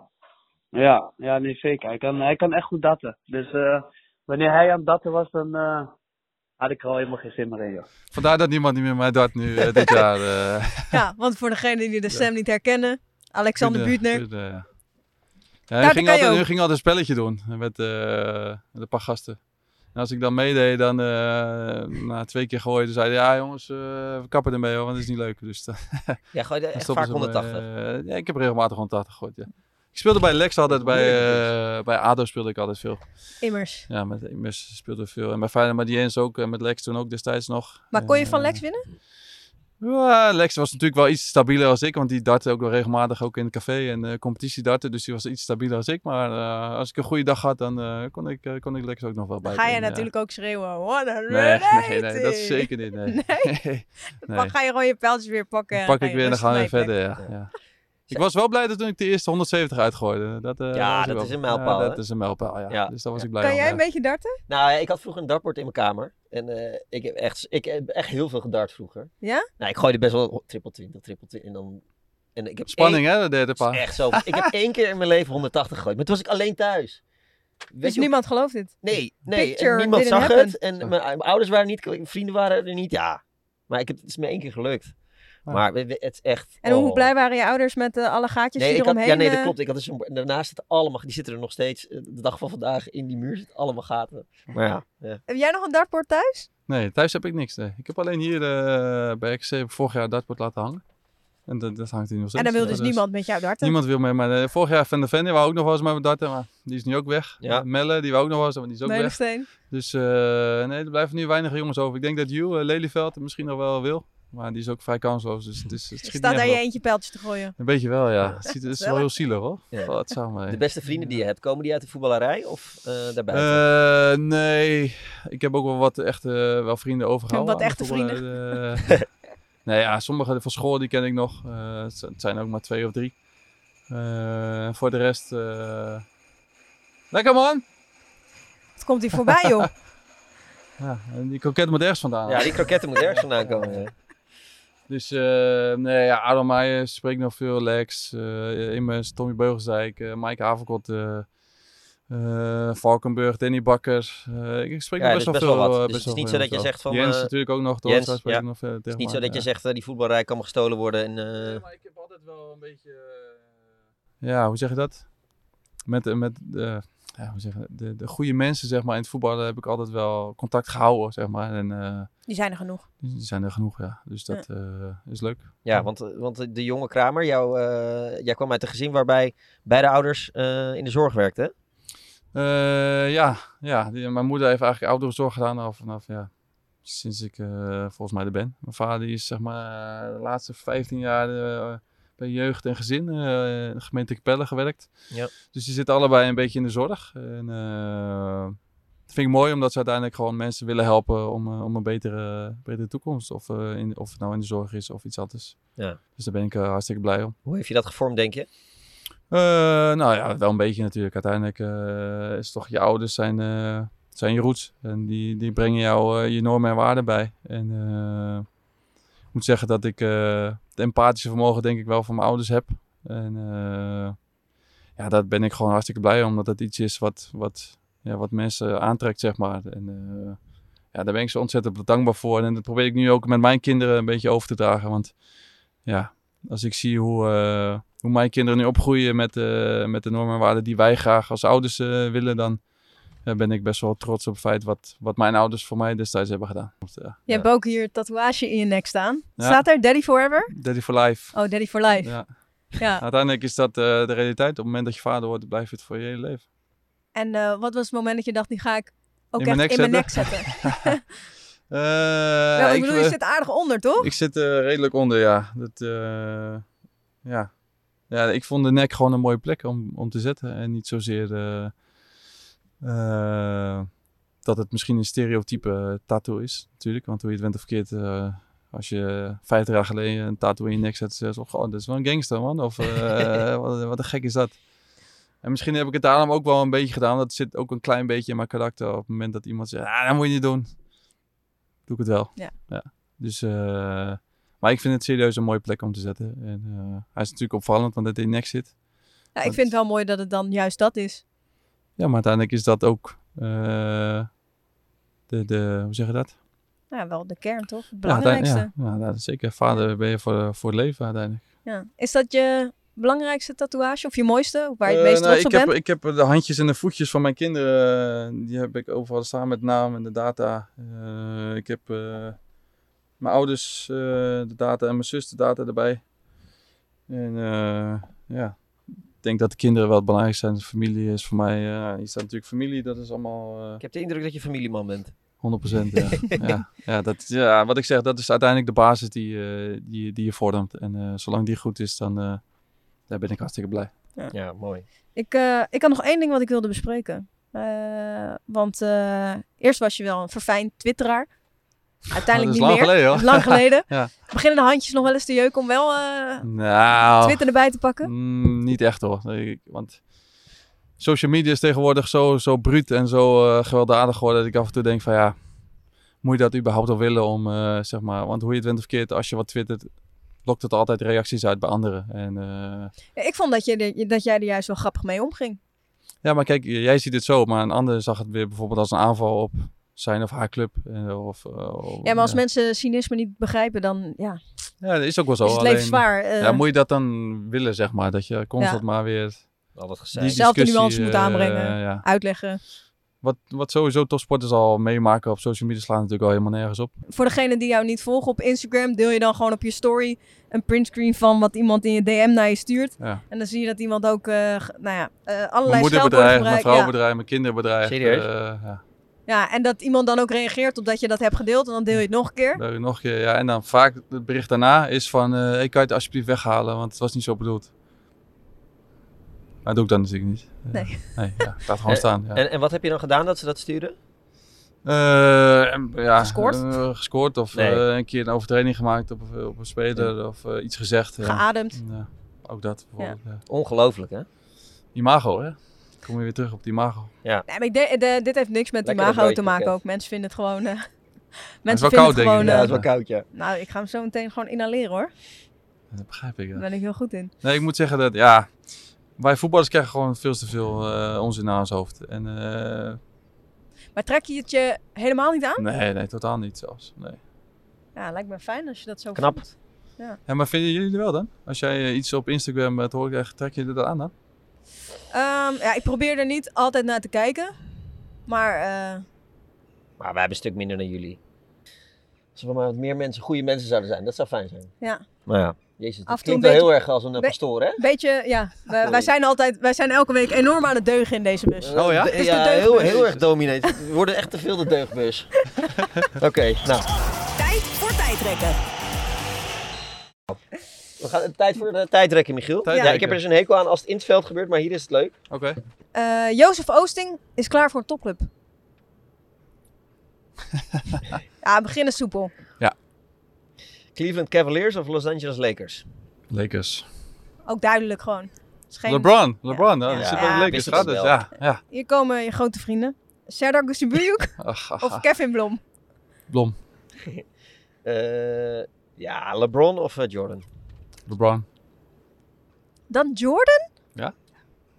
Ja, ja, nee, zeker. Hij kan, hij kan echt goed datten. Dus eh, wanneer hij aan het datten was, dan eh, had ik er al helemaal geen zin meer in, joh. Vandaar dat niemand niet meer mij dat nu eh, dit jaar. eh, Ja, want voor degenen die de stem niet herkennen. Alexander Buutner, ja. Dat hij, ging kan je altijd, hij ging altijd een spelletje doen met, eh, met een paar gasten. En als ik dan meedeed, dan eh, na twee keer gooien, zeiden ja jongens, eh, we kappen ermee hoor, want het is niet leuk. Dus dan, ja gooi dan echt vaak ze me, 180. eh, ja, ik heb regelmatig 180 gegooid, ja. Ik speelde bij Lex altijd, bij, eh, bij ADO speelde ik altijd veel. Immers. Ja, met Immers speelde ik veel. En bij Feyenoord, maar die eens ook, en met Lex toen ook destijds nog. Maar kon je van Lex winnen? Ja, Lex was natuurlijk wel iets stabieler als ik, want die dartte ook wel regelmatig ook in het café en eh competitie darten, dus die was iets stabieler als ik. Maar eh, als ik een goede dag had, dan eh, kon, ik, eh, kon ik Lex ook nog wel bij. Ga je natuurlijk ook schreeuwen. What a Nee, nee, nee, dat is zeker niet. Nee. Nee? Nee. Dan ga je gewoon je pijltjes weer pakken. Dan pak ik weer en dan gaan we weer verder. Ja. Ja. Ik was wel blij dat toen ik de eerste 170 uitgooide. Dat, eh, Ja, dat wel- is een mijlpaal, Ja, dat is een mijlpaal, ja. Ja. Dus daar was ik blij Kan om, jij ja. een beetje darten? Nou, ja, ik had vroeger een dartbord in mijn kamer. En eh, ik, heb echt, ik heb echt heel veel gedart vroeger. Ja? Nou, ik gooide best wel triple 20, triple 20. En dan En ik heb Spanning, één- hè, de derde paar. echt zo. Ik heb één keer in mijn leven 180 gegooid. Maar toen was ik alleen thuis. Weet Dus je, niemand gelooft dit. Nee, nee. Picture niemand zag happen. het. En mijn, mijn ouders waren niet, vrienden waren er niet. Ja. Maar ik heb, het is me één keer gelukt. Maar het is echt... En hoe oh. blij waren je ouders met alle gaatjes Nee, die ik had, eromheen? ja, nee, dat eh, klopt. Ik had dus een, en daarnaast zitten allemaal, die zitten er nog steeds, eh, de dag van vandaag, in die muur zitten allemaal gaten. Maar ja, ja. Heb jij nog een dartboard thuis? Nee, thuis heb ik niks. Nee. Ik heb alleen hier eh, bij XC vorig jaar dartboard laten hangen. En dat, dat hangt hier nog steeds. En dan wil Ja, dus niemand met jou darten? Niemand wil mee, maar eh, vorig jaar Van der Ven, die wou ook nog wel eens met me darten, maar die is nu ook weg. Ja. Melle, die wou ook nog wel eens, maar die is ook weg. Dus eh, nee, er blijven nu weinig jongens over. Ik denk dat uh, Lelyveld, het misschien nog wel wil. Maar die is ook vrij kansloos, dus het, is, het schiet Staat daar je eentje pijltjes te gooien? Een beetje wel, ja. Het, ziet, het is wel heel zielig, hoor. Ja. Samen. De beste vrienden die je hebt, komen die uit de voetballerij of eh daarbuiten? Eh, nee, ik heb ook wel wat echte wel vrienden overgehouden. Wat echte de voetbal- eh, nee, ja, sommige van school die ken ik nog. Eh, het zijn ook maar twee of drie. Eh, voor de rest... eh, Lekker man! Het komt hier voorbij, joh. Ja, en die kroket moet ergens vandaan. ja, die kroketten moeten ergens vandaan komen. Dus eh, nee, ja, Adam Meijer spreekt nog veel. Lex, eh Immers, Tommy Beugelsdijk, eh Mike Haverkot, eh eh, Valkenburg, Danny Bakker. Eh, ik spreek Ja, best best wel veel. wat. eh, Dus best het is wel niet veel zo dat je zegt van, Jens natuurlijk ook nog. De Jens, Jens, spreek ja. nog Het is niet zo dat je ja. zegt, die voetballerij kan me gestolen worden. En, eh, Nee, maar ik heb altijd wel een beetje... Ja, hoe zeg je dat? Met, met de, ja, hoe zeg je, dat? de, de goede mensen zeg maar, in het voetballen heb ik altijd wel contact gehouden. Zeg maar. En eh, Die zijn er genoeg. die zijn er genoeg, ja. Dus dat eh, is leuk. ja, want, want de jonge Kramer, jou, eh, jij kwam uit een gezin waarbij beide ouders eh, in de zorg werkten. Eh, ja, ja die, mijn moeder heeft eigenlijk ouderenzorg gedaan al vanaf, ja, sinds ik eh, volgens mij er ben. Mijn vader die is zeg maar de laatste 15 jaar eh, bij jeugd en gezin in de gemeente Capelle gewerkt. Ja. Dus die zitten allebei een beetje in de zorg. En eh, dat vind ik mooi omdat ze uiteindelijk gewoon mensen willen helpen om, eh, om een betere, betere toekomst. Of, in, of het nou in de zorg is of iets anders. Ja. Dus daar ben ik hartstikke blij om. Hoe heeft je dat gevormd, denk je? Nou ja, wel een beetje natuurlijk. Uiteindelijk is toch je ouders zijn, zijn je roots. En die, die brengen jou je normen en waarden bij. En moet zeggen dat ik eh het empathische vermogen denk ik wel van mijn ouders heb. En eh, ja, daar ben ik gewoon hartstikke blij om. Omdat dat iets is wat, wat, ja, wat mensen aantrekt, zeg maar. En eh, ja, daar ben ik zo ontzettend dankbaar voor. En dat probeer ik nu ook met mijn kinderen een beetje over te dragen. Want ja, als ik zie hoe, hoe mijn kinderen nu opgroeien met, eh, met de normen en waarden die wij graag als ouders willen, dan ben ik best wel trots op het feit wat, wat mijn ouders voor mij destijds hebben gedaan. Ja, Je hebt ook hier een tatoeage in je nek staan. Staat er Daddy Forever? Daddy for life. Oh, Daddy for Life. Ja. Ja. Uiteindelijk is dat eh, de realiteit. Op het moment dat je vader wordt, blijft het voor je hele leven. En eh, wat was het moment dat je dacht, die ga ik ook In echt mijn in mijn nek zetten? Eh, ja, ik bedoel, je eh, zit aardig onder, toch? Ik zit redelijk onder, ja. Dat, eh, ja. ja. Ik vond de nek gewoon een mooie plek om, om te zetten. En niet zozeer eh, eh, dat het misschien een stereotype tattoo is, natuurlijk. Want hoe je het went of verkeerd, eh, als je 50 jaar geleden een tattoo in je nek zet, zeg je zo, "Goh, dat is wel een gangster, man. Of eh, wat, wat een gek is dat. En misschien heb ik het daarom ook wel een beetje gedaan. Dat zit ook een klein beetje in mijn karakter. Op het moment dat iemand zegt, ah, dat moet je niet doen. Doe ik het wel. Ja. Dus, eh, maar ik vind het serieus een mooie plek om te zetten. En eh, hij is natuurlijk opvallend, want het in je nek zit. Ja, ik vind het wel mooi dat het dan juist dat is. Ja, maar uiteindelijk is dat ook eh, de, de, hoe zeg je dat? Ja, wel de kern, toch? Het Ja, belangrijkste. Ja, ja, dat is zeker. Vader ben je voor, voor het leven uiteindelijk. Ja. Is dat je belangrijkste tatoeage of je mooiste? Waar je het Eh, meest nou, trots ik op heb, bent? Ik heb de handjes en de voetjes van mijn kinderen. eh, Die heb ik overal staan met naam en de data. Ik heb mijn ouders de data en mijn zus de data erbij. En ja, ik denk dat de kinderen wel het belangrijkste zijn. De familie is voor mij, eh hier staat natuurlijk familie, dat is allemaal eh, Ik heb de indruk dat je familieman bent. 100%. Ja. ja. Ja, dat, ja, wat ik zeg, dat is uiteindelijk de basis die, eh, die, die je vormt. En eh, zolang die goed is, dan eh, daar ben ik hartstikke blij. Ja, mooi. Ik, eh, ik had nog één ding wat ik wilde bespreken. Eh, want eh, eerst was je wel een verfijnd twitteraar. Uiteindelijk niet lang meer. geleden, hoor. Lang geleden. Ja. Beginnen de handjes nog wel eens te jeuken om wel eh, Nou, Twitter erbij te pakken? Mm, niet echt hoor. Nee, want social media is tegenwoordig zo, zo bruut en zo eh, gewelddadig geworden dat ik af en toe denk van ja, moet je dat überhaupt wel willen om, eh, zeg maar, want hoe je het went of verkeerd, als je wat twittert, lokt het altijd reacties uit bij anderen. En, Ja, ik vond dat, je dat jij er juist wel grappig mee omging. ja, maar kijk, jij ziet het zo, maar een ander zag het weer bijvoorbeeld als een aanval op zijn of haar club. eh, Of, eh, Ja, maar als ja. mensen cynisme niet begrijpen, dan ja, Ja, dat is ook wel zo. is het leven zwaar. eh, Ja, moet je dat dan willen, zeg maar? Dat je constant maar weer Al gezegd. Zelfde discussie, nuance moet eh, aanbrengen. ja. Uitleggen. Wat, wat sowieso topsporters al meemaken op social media slaan natuurlijk al helemaal nergens op. Voor degene die jou niet volgen op Instagram, deel je dan gewoon op je story een printscreen van wat iemand in je DM naar je stuurt. Ja. En dan zie je dat iemand ook, eh, g- nou ja, eh, Mijn allerlei mijn gebruikt. Ja. vrouwenbedrijf, mijn kinderbedrijf. Serieus? eh, ja. Ja, en dat iemand dan ook reageert op dat je dat hebt gedeeld en dan deel je het nog een keer. Daar nog een keer, ja. En dan vaak het bericht daarna is van, eh ik kan je het alsjeblieft weghalen, want het was niet zo bedoeld. Maar dat doe ik dan natuurlijk niet. Eh, Nee. Nee, ja, het laat gewoon Eh, staan. Ja. En, en wat heb je dan gedaan dat ze dat sturen? Eh, ja, Gescoord? eh, gescoord of Nee. eh, een keer een overtreding gemaakt op, op een speler of eh, iets gezegd. Geademd. Ja, ook dat bijvoorbeeld. Ja. Ongelooflijk, hè? Imago, hè? Kom je weer terug op die imago. Nee, maar ik denk, de- dit heeft niks met Lekker imago broodje te maken ook. Mensen vinden het gewoon... eh, wel mensen vinden koud, het denk ik. gewoon... Ja, eh, dat is wel koud, ja. nou, ik ga hem zo meteen gewoon inhaleren hoor. Dat begrijp ik, ja. Daar ben ik heel goed in. Nee, ik moet zeggen dat, ja... Wij voetballers krijgen gewoon veel te veel eh onzin naar ons hoofd. En eh, Maar trek je het je helemaal niet aan? nee, nee, totaal niet zelfs. Nee. Ja, lijkt me fijn als je dat zo Knap. voelt. Ja, maar vinden jullie er wel dan? Als jij eh, iets op Instagram eh, te horen krijgt, trek je er dat aan dan? Ehm, ja, ik probeer er niet altijd naar te kijken. Maar eh, Maar wij hebben een stuk minder dan jullie. Als er maar wat meer mensen, goede mensen zouden zijn, dat zou fijn zijn. ja, Nou ja, jezus, Af dat en toe klinkt wel heel erg als een Be- pastoor, hè? een beetje, ja. Wij, wij zijn altijd, wij zijn elke week enorm aan het deugen in deze bus. Oh ja? De- is de ja, heel, heel erg dominant. We worden echt te veel de deugbus. Oké, nou, Tijd voor tijdrekken. We gaan tijd voor de tijdrekken, Michiel. Ja, ik heb er dus een hekel aan als het in het veld gebeurt, maar hier is het leuk. Oké. Eh, Jozef Oosting is klaar voor een topclub. ja, beginnen soepel. Cleveland Cavaliers of Los Angeles Lakers? Lakers. Ook duidelijk gewoon. Is geen- LeBron. LeBron, ja. Ja. zit Ja, Lakers. Gaat het wel. Ja, ja. Hier komen je grote vrienden. Serdar ach, of. Kevin Blom? Blom. Eh, ja, LeBron of eh, Jordan? LeBron. Dan Jordan? Ja.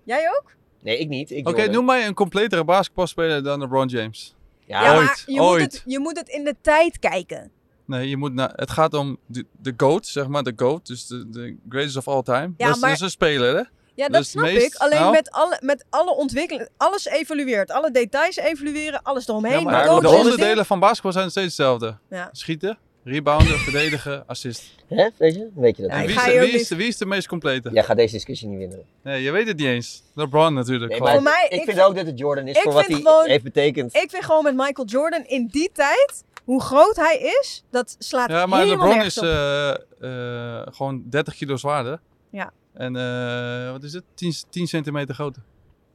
Jij ook? Nee, ik niet. Ik Oké, noem mij een completere basketbalspeler dan LeBron James. Ja, Ja, ooit, maar je ooit. Moet het, je moet het in de tijd kijken. Nee, je moet naar, het gaat om de, de GOAT, zeg maar, de GOAT. Dus de, de greatest of all time. Ja, dat, is, maar- dat is een speler, hè? Ja, dat snap meest- ik. Alleen nou? met, alle, met alle ontwikkeling, alles evolueert. Alle details evolueren, alles eromheen. Ja, maar de onderdelen van basketbal zijn steeds hetzelfde. Ja. Schieten, rebounden, verdedigen, assist. Hè, weet je? Weet je dat? Ja, wie, is, wie, is de, wie is de meest complete? Jij gaat deze discussie niet winnen. Nee, je weet het niet eens. LeBron natuurlijk. Nee, gewoon. maar Voor mij- ik, ik vind vind- ook dat het Jordan is voor wat hij gewoon- heeft betekend. Ik vind gewoon met Michael Jordan in die tijd, hoe groot hij is, dat slaat Ja, maar helemaal LeBron is eh, eh, gewoon 30 kilo zwaarder. Ja. En eh, wat is het? 10, 10 centimeter groter.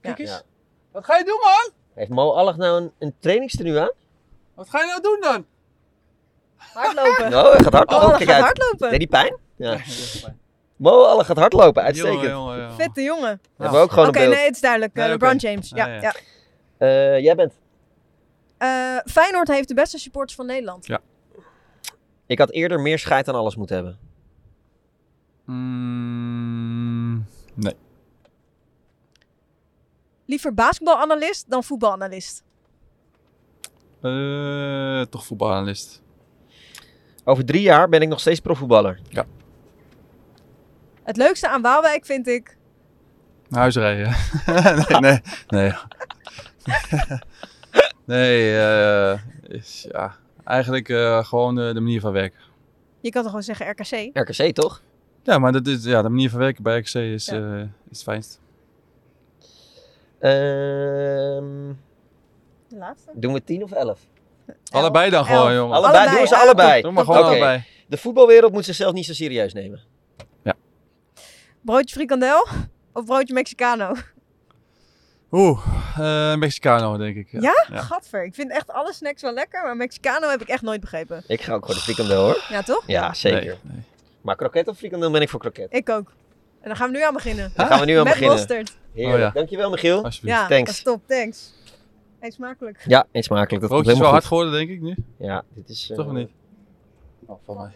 Kijk Ja. eens. Ja. Wat ga je doen, man? Heeft Mo Allag nou een, een trainingstenu aan? Wat ga je nou doen dan? Hardlopen. Nou, hij gaat hardlopen. Oh, hij kijk gaat uit. hardlopen. Nee, die pijn? Ja. Mo Allag gaat hardlopen. Uitstekend. Jongen, jongen, jongen. Vette jongen. Hebben we ook gewoon Oké, een beeld. nee, het is duidelijk. Nee, Eh. LeBron James. Ja, Ah, ja. ja. Eh, jij bent. Eh, Feyenoord heeft de beste supporters van Nederland. Ik had eerder meer scheid aan alles moeten hebben. Mm, nee. Liever basketbalanalist dan voetbalanalist. Eh, toch voetbalanalist. Over drie jaar ben ik nog steeds profvoetballer. Het leukste aan Waalwijk vind ik... Huisrijden. nee, nee, nee. nee, eh, is, ja, eigenlijk eh, gewoon eh, de manier van werken. Je kan toch gewoon zeggen RKC? RKC toch? Ja, maar dat is, ja, de manier van werken bij XC is, Ja. eh, is het fijnst. Ehm, De laatste. doen we tien of elf? Allebei dan elf. gewoon, jongen. Allebei, Allebei, doen ze ja. allebei. Doe maar gewoon Oké. allebei. De voetbalwereld moet zichzelf niet zo serieus nemen. Broodje frikandel of broodje Mexicano? Oeh, eh, Mexicano denk ik. Ja? Ja. Gadver. Ik vind echt alle snacks wel lekker, maar Mexicano heb ik echt nooit begrepen. Ik ga ook gewoon de frikandel hoor. Ja, toch? Ja, zeker. Nee, nee. Maar kroket of frikandel ben ik voor kroket. Ik ook. En dan gaan we nu aan beginnen. Daar gaan we nu aan Met beginnen. mosterd. Heerlijk. Oh ja. Dankjewel Michiel. Alsjeblieft. Ja, Thanks. dat is top. Thanks. Eet smakelijk. Ja, eet smakelijk. Dat Broodje is wel hard geworden denk ik nu. Ja, dit is... eh, Toch of niet? Oh, van mij.